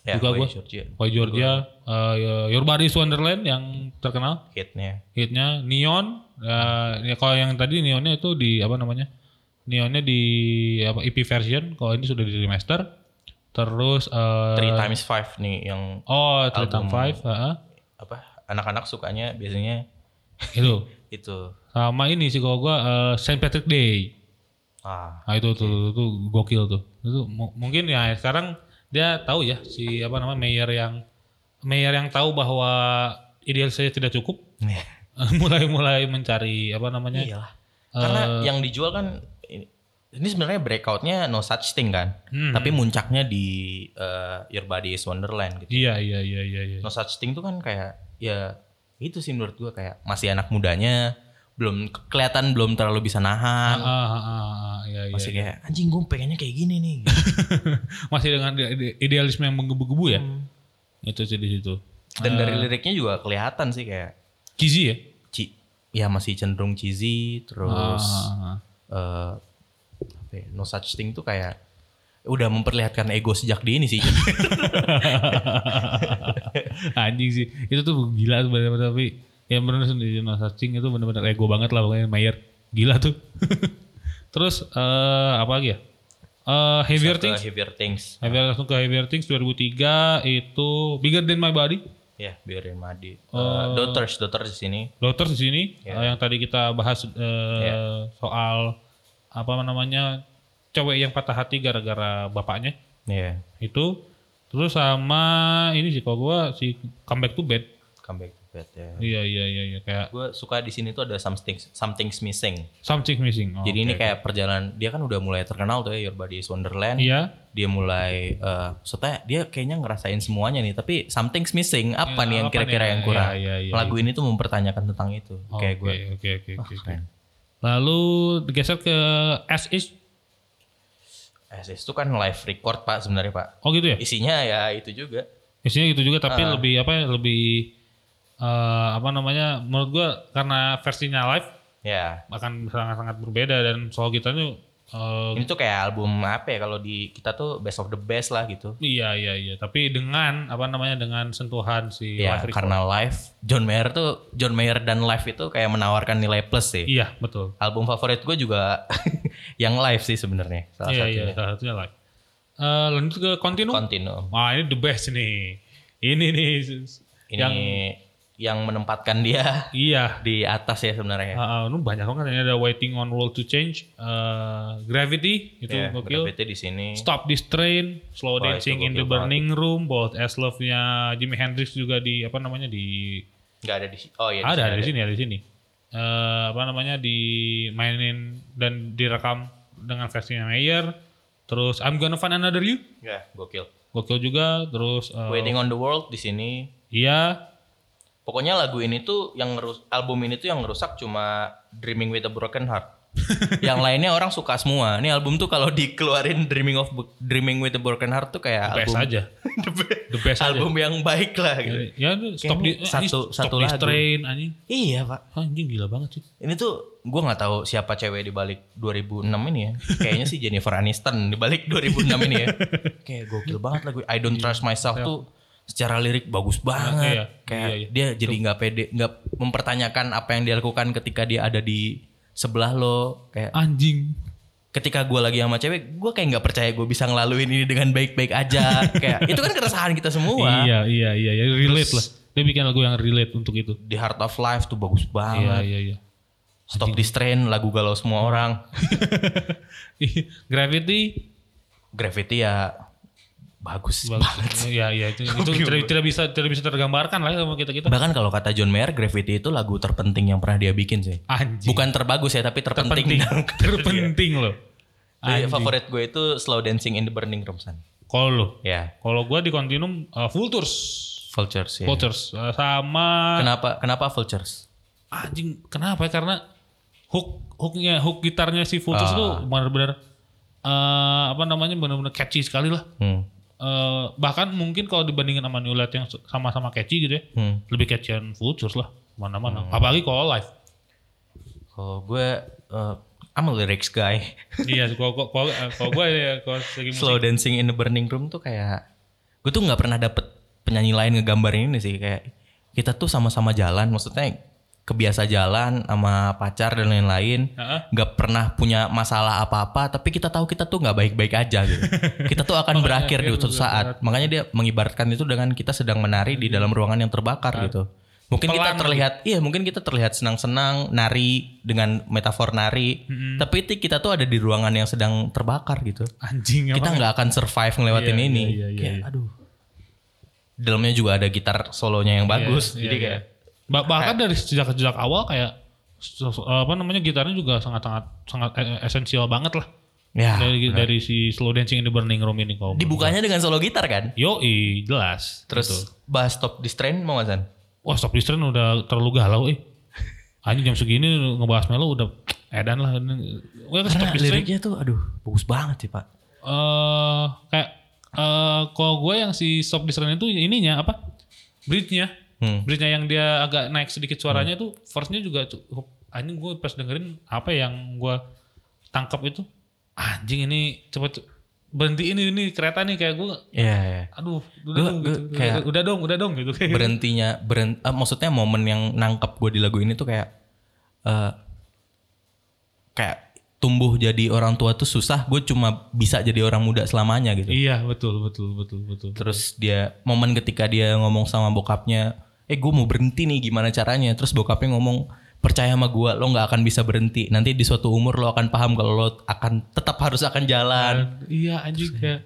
Ya, juga gue. Georgia. Boy Georgia, eh, Your Body's Wonderland yang terkenal Hitnya. hitnya Neon. eh, ya kalau yang tadi Neonnya itu di apa namanya? Neonnya di apa EP version. Kalau ini sudah di remaster. Terus eh, Three times five nih yang oh Three. Times Five, heeh. apa anak-anak sukanya biasanya itu. itu. Sama ini sih kalau gua eh, Saint Patrick Day. Ah, Nah itu tuh, itu gokil tuh. Itu mu- mungkin ya sekarang dia tahu ya si apa namanya mayor yang mayor yang tahu bahwa ideal saya tidak cukup mulai-mulai mencari apa namanya? iyalah. Karena yang dijual kan ini, ini sebenarnya breakoutnya no such thing kan, Hmm. tapi muncaknya di eh, Your Body Is Wonderland gitu. Iya iya iya iya iya. No such thing tuh kan kayak ya itu sih menurut gua kayak masih anak mudanya belum kelihatan belum terlalu bisa nahan. Ah, ah, ah, ah, iya, iya. Masih kayak anjing gue pengennya kayak gini nih. Masih dengan ide- idealisme yang menggebu-gebu ya. Hmm. Itu sih di situ. Dan dari liriknya juga kelihatan sih kayak Cheesy ya. ci ya masih cenderung cheesy terus Ah, eh ya, no such thing tuh kayak udah memperlihatkan ego sejak dini sih. Anjing sih. Itu tuh gila sebenarnya tapi yang benar sendiri no searching itu benar-benar ego banget lah pokoknya Mayer. Gila tuh. Terus eh apa lagi ya? Eh Heavier Things. Heavier Things. Heavier langsung ke Heavier Things 2003 itu Bigger Than My Body. Ya, biarin Madi. Eh, Oh. daughters, daughters di sini. Daughters di sini Ya. eh, yang tadi kita bahas eh, soal apa namanya cewek yang patah hati gara-gara bapaknya Iya, itu terus sama ini sih kalau gua si comeback to bed comeback bed ya. iya iya iya iya kayak Gue suka di sini tuh ada something something's missing. something missing Oh, Jadi ini oke. kayak perjalanan dia kan udah mulai terkenal tuh ya Your Body Is Wonderland. iya Dia mulai eh maksudnya dia kayaknya ngerasain semuanya nih, tapi something's missing. Apa Ya, nih yang kira-kira yang kurang? Iya, iya, iya, Lagu ini tuh mempertanyakan tentang itu. Oh, kayak oke gue. oke oke oke oke. lalu digeser ke As Is SS itu kan live record pak sebenarnya pak. oh gitu ya Isinya ya itu juga. isinya gitu juga tapi Ah. lebih apa ya lebih eh, apa namanya menurut gua karena versinya live Ya. akan sangat-sangat berbeda dan soal gitarnya eh, Ini tuh kayak album apa ya kalau di kita tuh best of the best lah gitu. iya iya iya tapi dengan apa namanya dengan sentuhan si Ya live karena live John Mayer tuh John Mayer dan live itu kayak menawarkan nilai plus sih. iya betul Album favorit gue juga yang live sih sebenarnya salah iya satunya. iya salah satunya live Eh, lanjut ke Continuum Continuum. wah ini the best nih ini nih Ini yang yang, menempatkan dia iya di atas ya sebenarnya. Ah, ini banyak banget ini ada Waiting on World to Change eh, Gravity itu ya, gokil Gravity di sini. Stop This Train, Slow Wah, Dancing in the gokil banget. Burning Room, Both As Love-nya Jimi Hendrix juga di apa namanya di Nggak ada di Oh iya ada ada di sini ada di sini. Eh, apa namanya dimainin dan direkam dengan versinya Mayer. Terus I'm Gonna Find Another You, Ya, gokil. gokil juga. Terus eh, Waiting on the World di sini. iya, Pokoknya lagu ini tuh yang ngerus album ini tuh yang ngerusak cuma Dreaming with a Broken Heart. yang lainnya orang suka semua. Ini album tuh kalau dikeluarin Dreaming of Dreaming with a Broken Heart tuh kayak the best album aja. The best aja. album yang baik lah gitu. Ya, itu stop di eh, satu- stop satu lagu. Train anjing. Iya, Pak. Anjing gila banget sih. Ini tuh gue nggak tahu siapa cewek di balik 2006 ini ya. Kayaknya sih Jennifer Aniston di balik 2006 ini ya. Kayak gokil banget lagu I Don't Trust Myself tuh secara lirik bagus banget. Iya, Kayak iya, iya. dia jadi nggak pede, nggak mempertanyakan apa yang dia lakukan ketika dia ada di sebelah lo. Kayak Anjing. ketika gue lagi sama cewek, gue kayak nggak percaya gue bisa ngelaluin ini dengan baik-baik aja. kayak itu kan keresahan kita semua. Iya, iya, iya, iya, relate lah. Dia bikin lagu yang relate untuk itu. The Heart of Life tuh bagus Iya, banget. iya, iya. Stop This Train lagu galau semua orang. Gravity Gravity ya bagus, bagus. banget. Iya, iya itu, itu tidak, tidak bisa tidak bisa tergambarkan lah sama kita kita. Bahkan kalau kata John Mayer, Gravity itu lagu terpenting yang pernah dia bikin sih. Anjing. Bukan terbagus ya, tapi terpenting. terpenting. terpenting loh. Jadi Anjing. favorit gue itu Slow Dancing in the Burning Room San. Kalau lo, Ya, kalau gua di Continuum uh, Vultures. Vultures ya. Vultures Uh, sama Kenapa kenapa Vultures? anjing kenapa ya? Karena hook hooknya hook gitarnya si Vultures Ah. tuh benar-benar eh, apa namanya benar-benar catchy sekali lah. Hmm. Eh, bahkan mungkin kalau dibandingin sama New Light yang sama-sama catchy gitu ya, Hmm. lebih catchyan Vultures lah mana-mana. Apalagi kalau live. Kalau gue uh, I'm a lyrics guy. iya, kalau kalau kalau- gue ya kalau musik Slow Dancing in the Burning Room tuh kayak gue tuh nggak pernah dapet penyanyi lain ngegambarin ini sih kayak kita tuh sama-sama jalan maksudnya kebiasa jalan sama pacar dan lain-lain nggak pernah punya masalah apa-apa tapi kita tahu kita tuh nggak baik-baik aja gitu. Kita tuh akan berakhir di suatu saat. makanya dia mengibaratkan itu dengan kita sedang menari di dalam ruangan yang terbakar gitu. Mungkin kita Pelan terlihat iya mungkin kita terlihat senang-senang nari dengan metafor nari tapi itu kita tuh ada di ruangan yang sedang terbakar gitu. Anjing kita nggak akan survive ngelewatin Iya, ini. iya, iya, iya, kayak iya. aduh dalamnya juga ada gitar solonya yang bagus Iya, jadi iya, kayak Bah- bahkan dari sejak sejak awal kayak sos- apa namanya gitarnya juga sangat sangat sangat eh, esensial banget lah. Ya dari dari si slow dancing in the burning room ini kau dibukanya dengan solo gitar kan? Yo jelas terus Betul. bahas top di strain mau nggak San? wah stop distren udah terlalu galau eh. Anjing jam segini ngebahas melo udah edan lah. Wah, stop distren liriknya tuh aduh bagus banget sih pak. Eh kayak eh kalau gue yang si stop distren itu ininya apa? Bridge-nya Hmm. bridge-nya yang dia agak naik sedikit suaranya tuh verse-nya juga cukup anjing gue pas dengerin apa yang gue tangkap itu anjing ini cepet berhenti ini ini kereta nih kayak gue Iya, iya. aduh udah Gua- dong gua gitu. kayak- udah dong udah dong gitu kayak berhentinya berhenti maksudnya momen yang nangkep gue di lagu ini tuh kayak eh kayak tumbuh jadi orang tua tuh susah gue cuma bisa jadi orang muda selamanya gitu iya betul betul betul betul terus dia momen ketika dia ngomong sama bokapnya eh gue mau berhenti nih gimana caranya? Terus bokapnya ngomong percaya sama gue lo nggak akan bisa berhenti. Nanti di suatu umur lo akan paham kalau lo akan tetap harus akan jalan. Iya anjing kayak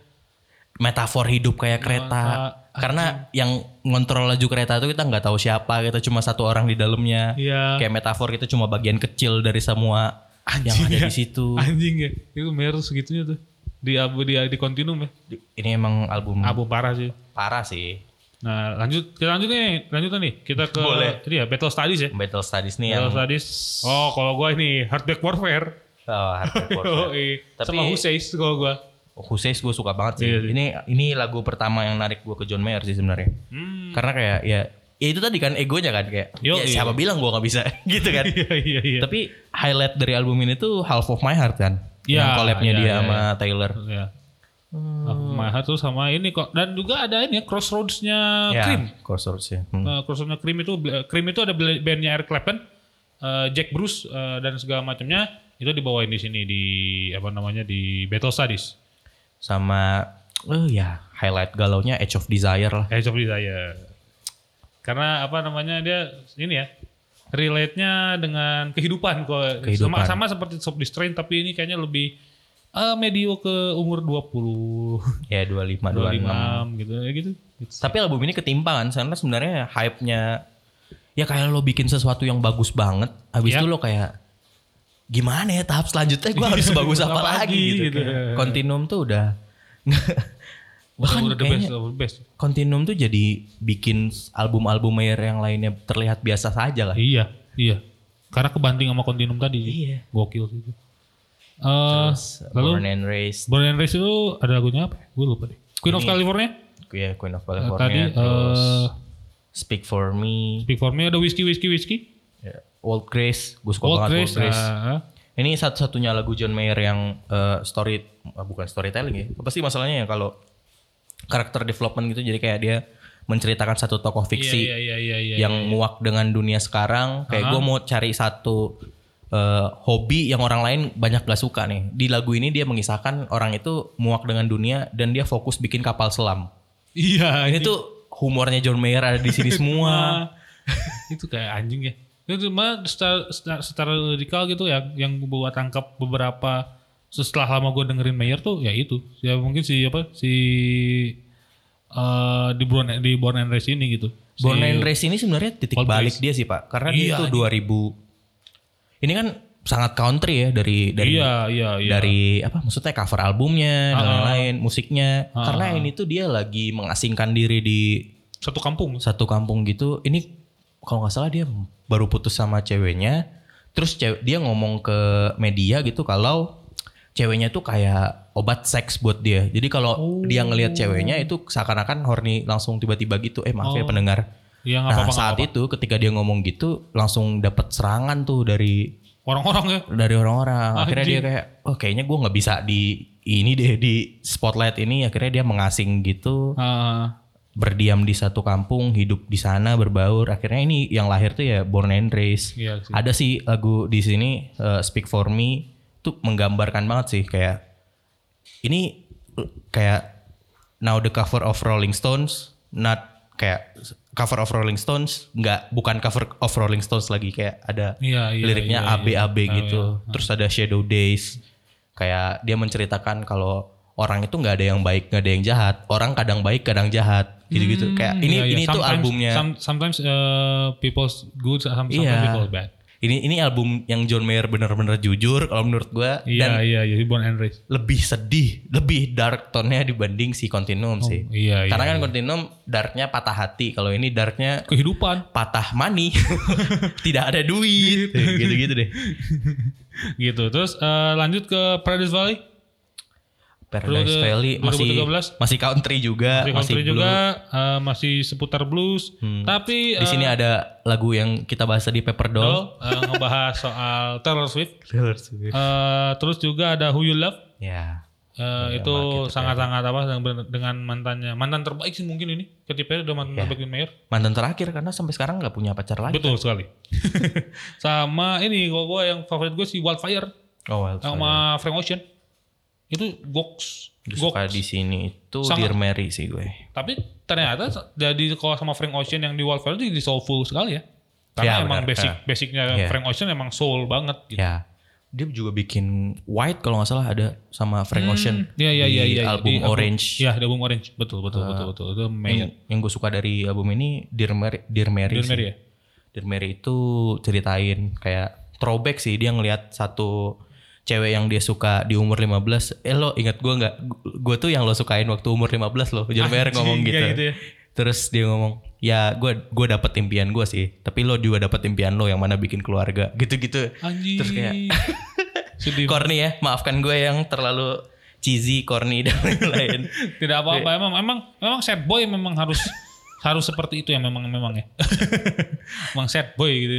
metafor hidup kayak kereta. Karena yang ngontrol laju kereta itu kita nggak tahu siapa kita cuma satu orang di dalamnya. Iya. Kayak metafor kita cuma bagian kecil dari semua yang Anjing ada ya. di situ. Anjing ya itu mer segitunya tuh. Di abu di di continuum ya. Ini emang album abu parah sih. Parah sih Nah lanjut kita lanjut nih lanjut nih kita ke Boleh. ini ya Battle Studies ya. Battle Studies nih yang Battle Studies. Oh kalau gue ini Heartbreak Warfare. oh, Oh, iya. Tapi- Sama Huseis kalau gue. Huseis gue suka banget sih. Iya sih. Ini ini lagu pertama yang narik gue ke John Mayer sih sebenarnya. Hmm. Karena kayak ya ya itu tadi kan egonya kan kayak Yo, ya, iya. siapa bilang gue nggak bisa gitu kan. Iya iya iya. Tapi highlight dari album ini tuh Half of My Heart kan. Iya, yang collabnya iya, dia iya, sama Taylor. Ya. Hmm. Maha tuh sama ini kok dan juga ada ini ya, Crossroads-nya ya, Cream. Crossroads ya. Hmm. Uh, Crossroads-nya Cream itu Cream itu ada bandnya Eric Clapton, uh, Jack Bruce uh, dan segala macamnya itu dibawain di sini di apa namanya di Battle Studies. Sama oh ya highlight galaunya Edge of Desire lah. Age of Desire. Karena apa namanya dia ini ya relate-nya dengan kehidupan kok Kehidupan. sama sama seperti Soft Strain tapi ini kayaknya lebih eh, medio ke umur 20 Ya 25 26. 25 gitu ya gitu. Gitu. Tapi album ini ketimpangan karena sebenarnya hype-nya ya kayak lo bikin sesuatu yang bagus banget, habis Ya. itu lo kayak gimana ya tahap selanjutnya gue harus bagus apa, lagi lagi, gitu. gitu. Kayak Continuum tuh udah bahkan udah the best, the best. Continuum tuh jadi bikin album-album Mayer yang lainnya terlihat biasa saja lah. Iya, iya. Karena kebanting sama Continuum tadi. Iya. Gokil sih. Itu. Eh, lalu Born and Raised, Born and Raised itu ada lagunya apa? Gue lupa deh. Queen of Ini. California. ya Queen of Eh, California, tadi terus eh Speak for Me, Speak for Me ada Whiskey Whiskey Whiskey. ya, Old Grace, gue suka Old banget Grace. Old Grace. ah, ah. Ini satu-satunya lagu John Mayer yang eh, story ah, bukan storytelling ya. Pasti masalahnya ya kalau karakter development gitu jadi kayak dia menceritakan satu tokoh fiksi Iya, iya, iya, iya, yang muak dengan dunia sekarang. Kayak gue mau cari satu eh, hobi yang orang lain banyak gak suka nih. Di lagu ini dia mengisahkan orang itu muak dengan dunia dan dia fokus bikin kapal selam. Iya, Ini tuh humornya John Mayer ada di sini semua. Itu kayak anjing ya. Itu cuma secara, secara, lirikal gitu ya, yang gue tangkap beberapa setelah lama gue dengerin Mayer tuh ya itu. Ya mungkin si apa si eh di Born di Born and Raised ini gitu. Si- Born and Raised ini sebenarnya titik Old balik Grace. dia sih pak, karena Iya, dia itu 2000. Ini kan sangat country ya dari dari Iya, iya, iya. dari apa maksudnya cover albumnya dan Ah. lain-lain musiknya. Ah. Karena ini tuh dia lagi mengasingkan diri di satu kampung. satu kampung gitu. Ini kalau nggak salah dia baru putus sama ceweknya. Terus cewek, dia ngomong ke media gitu kalau ceweknya tuh kayak obat seks buat dia. Jadi kalau dia ngelihat ceweknya itu seakan-akan horny langsung tiba-tiba gitu. Eh maaf ya Oh. pendengar. Yang Nah apa-apa saat itu ketika dia ngomong gitu langsung dapat serangan tuh dari orang-orang ya. dari orang-orang. Akhirnya dia kayak, oh kayaknya gue nggak bisa di ini deh di spotlight ini. Akhirnya dia mengasing gitu, Ah, berdiam di satu kampung, hidup di sana, berbaur. Akhirnya ini yang lahir tuh ya Born and Raised. Iya sih. Ada sih lagu di sini uh, Speak for Me tuh menggambarkan banget sih kayak ini uh, kayak now the cover of Rolling Stones not kayak cover of Rolling Stones nggak bukan cover of Rolling Stones lagi kayak ada Iya, iya, liriknya iya, iya. AB AB Oh, gitu terus ada Shadow Days kayak dia menceritakan kalau orang itu nggak ada yang baik nggak ada yang jahat orang kadang baik kadang jahat gitu gitu kayak ini ini tuh Sometimes- albumnya some- sometimes uh, people's good, some- sometimes Iya. people bad. Ini ini album yang John Mayer bener-bener jujur kalau menurut gua dan Iya, iya, iya. Born and Raised. lebih sedih, lebih dark tone-nya dibanding si Continuum sih. iya, Karena iya, kan Continuum darknya patah hati, kalau ini darknya Kehidupan. patah money, tidak ada duit, gitu-gitu deh. gitu. Terus eh, lanjut ke Paradise Valley. Paradise Valley masih 2013. masih country juga, Country masih country blue. juga eh, masih seputar blues. Tapi Di sini ada lagu yang kita bahas tadi Paper Doll. Doll eh, ngebahas soal Taylor Swift. Eh, terus juga ada Who You Love. Ya. Eh, itu sangat-sangat apa dengan- mantannya mantan terbaik sih mungkin ini Katy Perry udah mantan terbaik di Mayer Mantan terakhir karena sampai sekarang nggak punya pacar lagi. betul sekali sama ini kalau gue yang favorit gue si Wildfire Oh, well, sama Frank Ocean itu Gox suka di sini itu Sama- Dear Mary sih gue. tapi ternyata jadi kalau sama Frank Ocean yang di Wildfire itu jadi soulful sekali ya karena Ya, emang benar. basic Ya. basicnya Ya. Frank Ocean emang soul banget gitu. Ya. Dia juga bikin White kalau nggak salah ada sama Frank Ocean Iya iya di iya iya album di Orange. Iya, di album Orange. Betul betul betul betul. Itu Mayer. yang, yang gue suka dari album ini Dear Mary, Dear Mary, Dear sih. Mary ya? Dear Mary itu ceritain kayak throwback sih dia ngelihat satu cewek yang dia suka di umur 15 eh lo ingat gue nggak gue tuh yang lo sukain waktu umur 15 lo John Mayer ngomong gitu, gitu ya. terus dia ngomong ya gue gue dapet impian gue sih tapi lo juga dapet impian lo yang mana bikin keluarga gitu-gitu Anjing. terus kayak Sedih. corny ya maafkan gue yang terlalu cheesy corny dan lain-lain Tidak apa-apa. Emang emang memang sad boy memang harus harus seperti itu ya memang memang ya. memang sad boy gitu.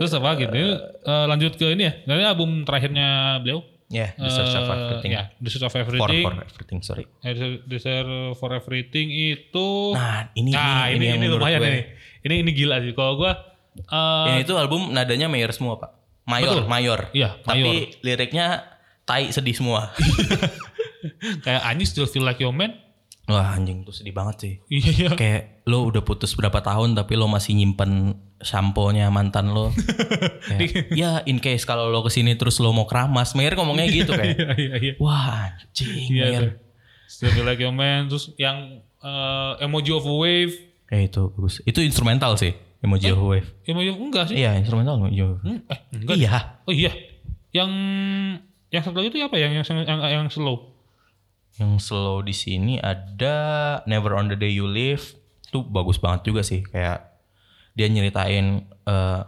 Terus apa gitu? Eh, lanjut ke ini ya. Dari album terakhirnya beliau. ya The Search of Eh, Everything Ya, The Search of for, Everything. for everything sorry Eh, The- The Search for Everything itu Nah, ini Nah, ini, ini, ini menurut lumayan gue. ini. Ini ini gila sih. Kalau gua eh, Ini itu album nadanya mayor semua, Pak. Mayor, Betul. mayor. Iya, Tapi mayor. liriknya tai sedih semua. kayak I still feel like your man. Wah, anjing tuh sedih banget sih. Iya iya. Kayak lo udah putus berapa tahun tapi lo masih nyimpen sampo-nya mantan lo. Kayak, ya in case kalau lo ke sini terus lo mau keramas. Mayor ngomongnya gitu kayak. Iya iya iya. Wah, anjing Iya Mayor. tuh. Still like your man. Terus yang eh, emoji of a wave. Eh itu bagus. Itu instrumental sih. Emoji of Wave. Emoji enggak sih? Iya, instrumental emoji of. Hmm, eh enggak. Iya. Oh iya. Yang yang satu lagi itu apa yang yang yang, yang slow? Yang slow di sini ada Never on the Day You Live. Itu bagus banget juga sih. Kayak dia nyeritain eh,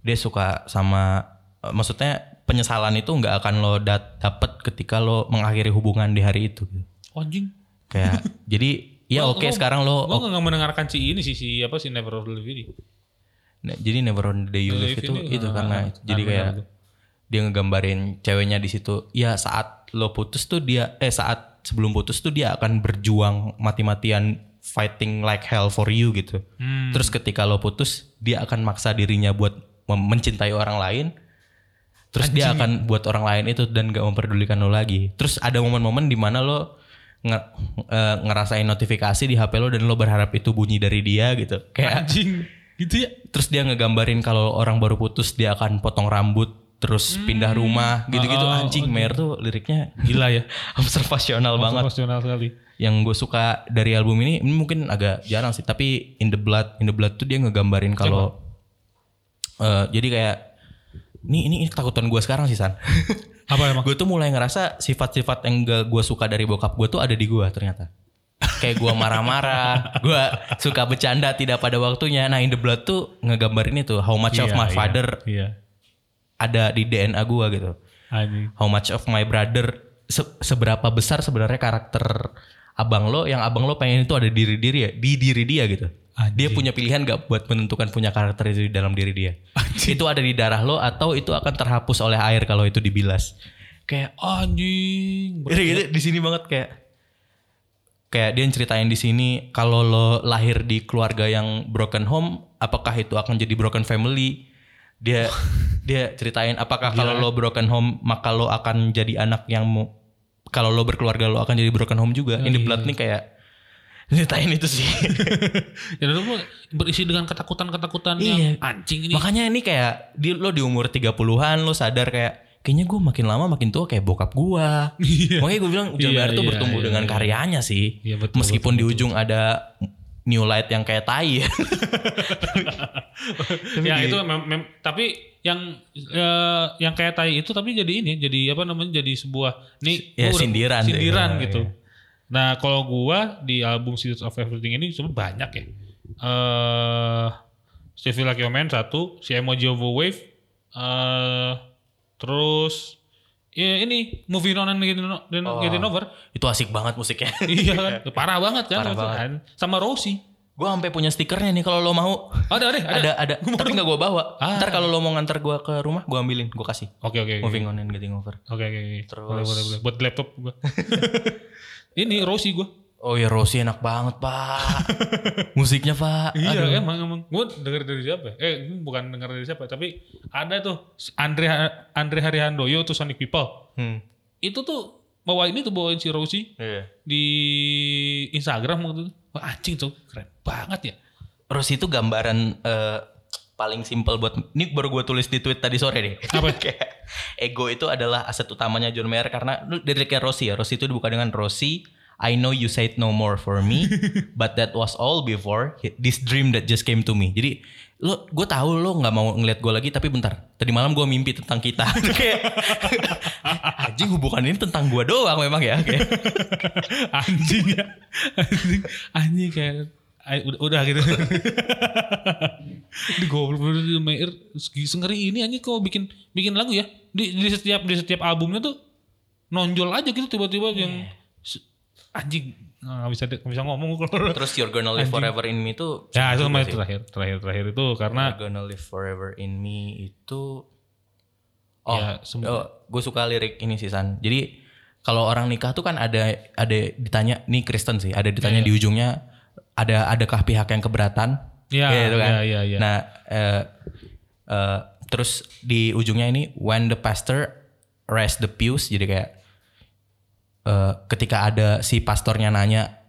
dia suka sama eh, maksudnya penyesalan itu nggak akan lo dat dapet ketika lo mengakhiri hubungan di hari itu. Oh, anjing. Kayak jadi ya oke gua- sekarang lo oh, nggak mendengarkan si ini sih si apa sih Never of the Living. nah, jadi Never on the Day You Live itu ini, itu ah, karena ah, jadi ah, kayak benar, dia ngegambarin ceweknya di situ. Ya saat lo putus tuh dia eh saat sebelum putus tuh dia akan berjuang mati-matian fighting like hell for you gitu. Hmm. Terus ketika lo putus, dia akan maksa dirinya buat mencintai orang lain. Terus dia akan buat orang lain itu dan gak memperdulikan lo lagi. Terus ada momen-momen di mana lo nge- eh, ngerasain notifikasi di HP lo dan lo berharap itu bunyi dari dia gitu. Kayak Anjing. Gitu ya. terus dia ngegambarin kalau orang baru putus dia akan potong rambut terus pindah rumah gitu-gitu Oh, anjing Mer tuh liriknya Gila ya. observasional banget Emosional sekali. yang gue suka dari album ini ini mungkin agak jarang sih tapi in the blood in the blood tuh dia ngegambarin kalau eh, jadi kayak ini ini, ini ketakutan gue sekarang sih san Apa emang? gue tuh mulai ngerasa sifat-sifat yang gak gue suka dari bokap gue tuh ada di gue ternyata kayak gue marah-marah gue suka bercanda tidak pada waktunya nah in the blood tuh ngegambarin itu how much of Iya, my iya, father Iya. Ada di DNA gue gitu Anjing. how much of my brother se- seberapa besar sebenarnya karakter abang lo yang abang lo pengen itu ada di diri dia di diri dia gitu Dia punya pilihan gak buat menentukan punya karakter itu di dalam diri dia. Itu ada di darah lo atau itu akan terhapus oleh air kalau itu dibilas. Kayak Anjing. Gitu, gitu, di sini banget kayak kayak dia ceritain di sini kalau lo lahir di keluarga yang broken home, apakah itu akan jadi broken family? Dia dia ceritain apakah kalau lo broken home maka lo akan jadi anak yang mau kalau lo berkeluarga lo akan jadi broken home juga. Ini blood nih kayak ceritain itu sih. Ya itu berisi dengan ketakutan-ketakutan Iya. yang anjing ini. Makanya ini kayak di, lo di umur 30-an lo sadar kayak kayaknya gue makin lama makin tua kayak bokap gua. Makanya gue bilang John Iya, tuh iya, bertumbuh iya, dengan iya. karyanya sih. Iya, betul, Meskipun di ujung ada New Light yang kayak tai ya. ya itu mem- mem- tapi yang eh, yang kayak tai itu tapi jadi ini jadi apa namanya jadi sebuah nih Ya, udah- sindiran deh. sindiran Ya, gitu. ya. Nah kalau gua di album Seeds of Everything ini sebenarnya banyak ya. Eh Like Your Man satu, si Emoji of a Wave, eh terus ya ini Moving On and Getting, Oh. Getting Over. Itu asik banget musiknya. iya kan, parah banget kan, Parah banget. kan. Sama Rosie. gue sampai punya stikernya nih kalau lo mau. Ada ada ada. Ada ada. Tapi nggak gue bawa. Ah. Ntar kalau lo mau nganter gue ke rumah gue ambilin, gue kasih. Oke oke. oke. Moving on and getting over. Oke oke. oke. Terus- Boleh, boleh, boleh. Buat laptop gua. ini Rosie gua. Oh ya Rosie enak banget pak. Musiknya pak. Iya Aduh. emang emang. Gua denger dari siapa? Eh gua bukan denger dari siapa, tapi ada tuh Andre Andre Harihandoyo tuh Sonic People. Hmm. Itu tuh bawain itu bawain si Rosie Iya. di Instagram waktu itu. Wah anjing tuh keren banget ya. Rosie itu gambaran eh, paling simpel buat ini baru gue tulis di tweet tadi sore nih. Apa? Kayak ego itu adalah aset utamanya John Mayer karena lu dari kayak Rosie ya. Rosie itu dibuka dengan Rosie. I know you said no more for me, but that was all before this dream that just came to me. Jadi lo, gue tahu lo nggak mau ngeliat gue lagi, tapi bentar. Tadi malam gue mimpi tentang kita. Kayak anjing hubungan ini tentang gue doang memang ya. Kayak, anjing ya. Anjing, anjing kayak Ay, udah, udah gitu. di goblok di Meir sengeri ini anjing kok bikin bikin lagu ya. Di, di setiap di setiap albumnya tuh nonjol aja gitu tiba-tiba yang se- anjing nggak bisa nggak bisa ngomong kalau terus You're Gonna Live Forever in Me itu ya itu sama terakhir terakhir terakhir itu karena You're Gonna Live Forever in Me itu oh, Ya, sem- gue suka lirik ini sih San. Jadi kalau orang nikah tuh kan ada ada ditanya nih Kristen sih, ada ditanya di ujungnya ada adakah pihak yang keberatan? Iya, Gitu kan. iya, iya, iya. Nah, eh, eh, terus di ujungnya ini when the pastor rest the pews jadi kayak eh, ketika ada si pastornya nanya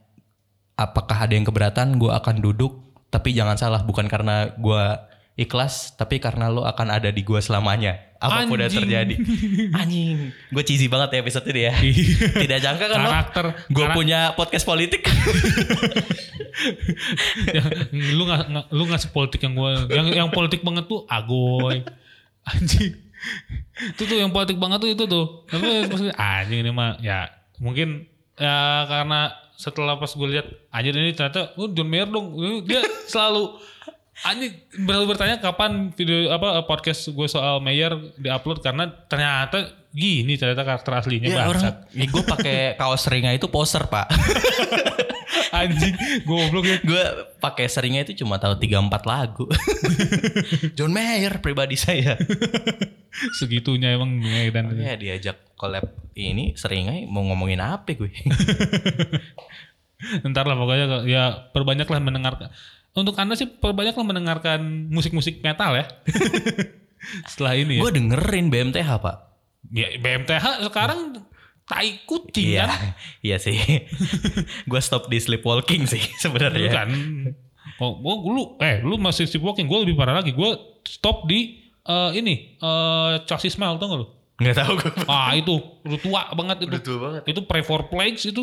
apakah ada yang keberatan, gue akan duduk. Tapi jangan salah, bukan karena gue ikhlas, tapi karena lo akan ada di gue selamanya. Apa pun yang terjadi. Anjing. Gue cheesy banget ya episode ini ya. Tidak jangka kan karakter gue karak- punya podcast politik. Ya, lu nggak nggak- lu nggak sepolitik yang gue yang yang politik banget tuh agoy anjing itu tuh yang politik banget tuh itu tuh tapi maksudnya anjing ini mah ya mungkin ya karena setelah pas gue lihat anjir ini ternyata oh John Mayer dong. Dia selalu anjing berlalu bertanya kapan video apa podcast gue soal Mayer diupload karena ternyata gini ternyata karakter aslinya ya bangsat. orang, ya gue pakai kaos seringnya itu poser pak. anjing goblok ya gue pakai seringnya itu cuma tahu 3-4 lagu. John Mayer pribadi saya. segitunya emang dan Ya diajak collab ini seringnya mau ngomongin apa gue. Ntar lah pokoknya ya perbanyaklah mendengarkan. Untuk anda sih perbanyaklah mendengarkan musik-musik metal ya. Setelah ini ya. gue dengerin BMTH pak. Ya BMTH sekarang tai kucing Iya, kan. iya sih. gue stop di sleepwalking sih Lu sebenarnya. kan. Oh, gua, lu eh lu masih sleepwalking. Gue lebih parah lagi. Gue stop di eh, ini eh Chassis Smile tau gak lu? Nggak tahu gue. Ah itu udah tua banget itu. Udah tua banget. Itu Pray for Plagues itu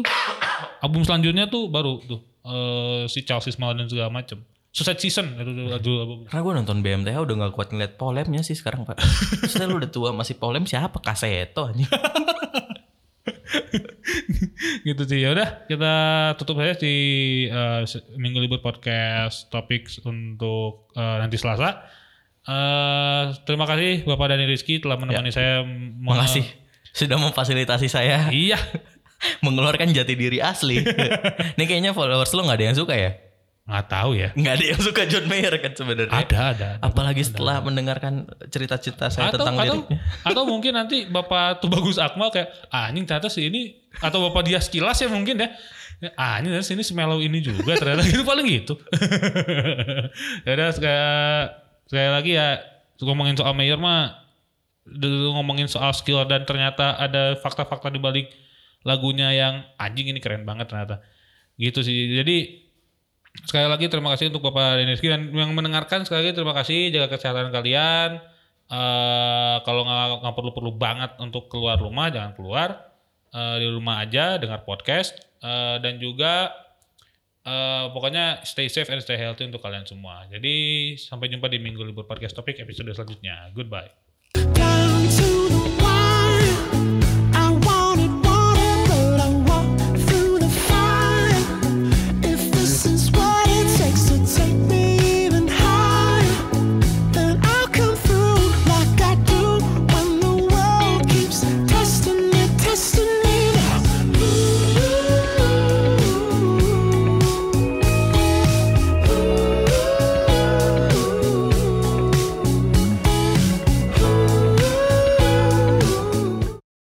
album selanjutnya tuh baru tuh eh, si Chelsea Smile dan segala macem. Suicide Season itu tuh judul album. Karena gue nonton BMTH udah gak kuat ngeliat polemnya sih sekarang pak. Setelah lu udah tua masih polem siapa? Kaseto anjing. gitu sih ya udah kita tutup saja di se- minggu libur podcast topik untuk eh, nanti Selasa. Eh, terima kasih Bapak Dani Rizky telah menemani saya. meng- Makasih. Sudah memfasilitasi saya Iya. mengeluarkan jati diri asli. Ini kayaknya followers lo gak ada yang suka ya? Nggak tahu ya. Nggak ada yang suka John Mayer kan sebenarnya. Ada, ada. ada. Apalagi setelah mendengarkan cerita-cerita saya atau, tentang atau, liriknya. atau mungkin nanti Bapak Tubagus Akmal kayak ah anjing ternyata si ini atau Bapak dia sekilas ya mungkin ya. Ah ini ternyata sini semelow ini juga ternyata gitu paling gitu. ya udah sekali, sekali lagi ya ngomongin soal Mayer mah dulu ngomongin soal skill dan ternyata ada fakta-fakta di balik lagunya yang anjing ini keren banget ternyata. Gitu sih. Jadi sekali lagi terima kasih untuk Bapak Deneski dan yang mendengarkan sekali lagi terima kasih jaga kesehatan kalian. Eh kalau nggak perlu-perlu banget untuk keluar rumah jangan keluar Eh, di rumah aja dengar podcast Eh, dan juga eh pokoknya stay safe and stay healthy untuk kalian semua. Jadi sampai jumpa di minggu libur podcast topik episode selanjutnya. Goodbye.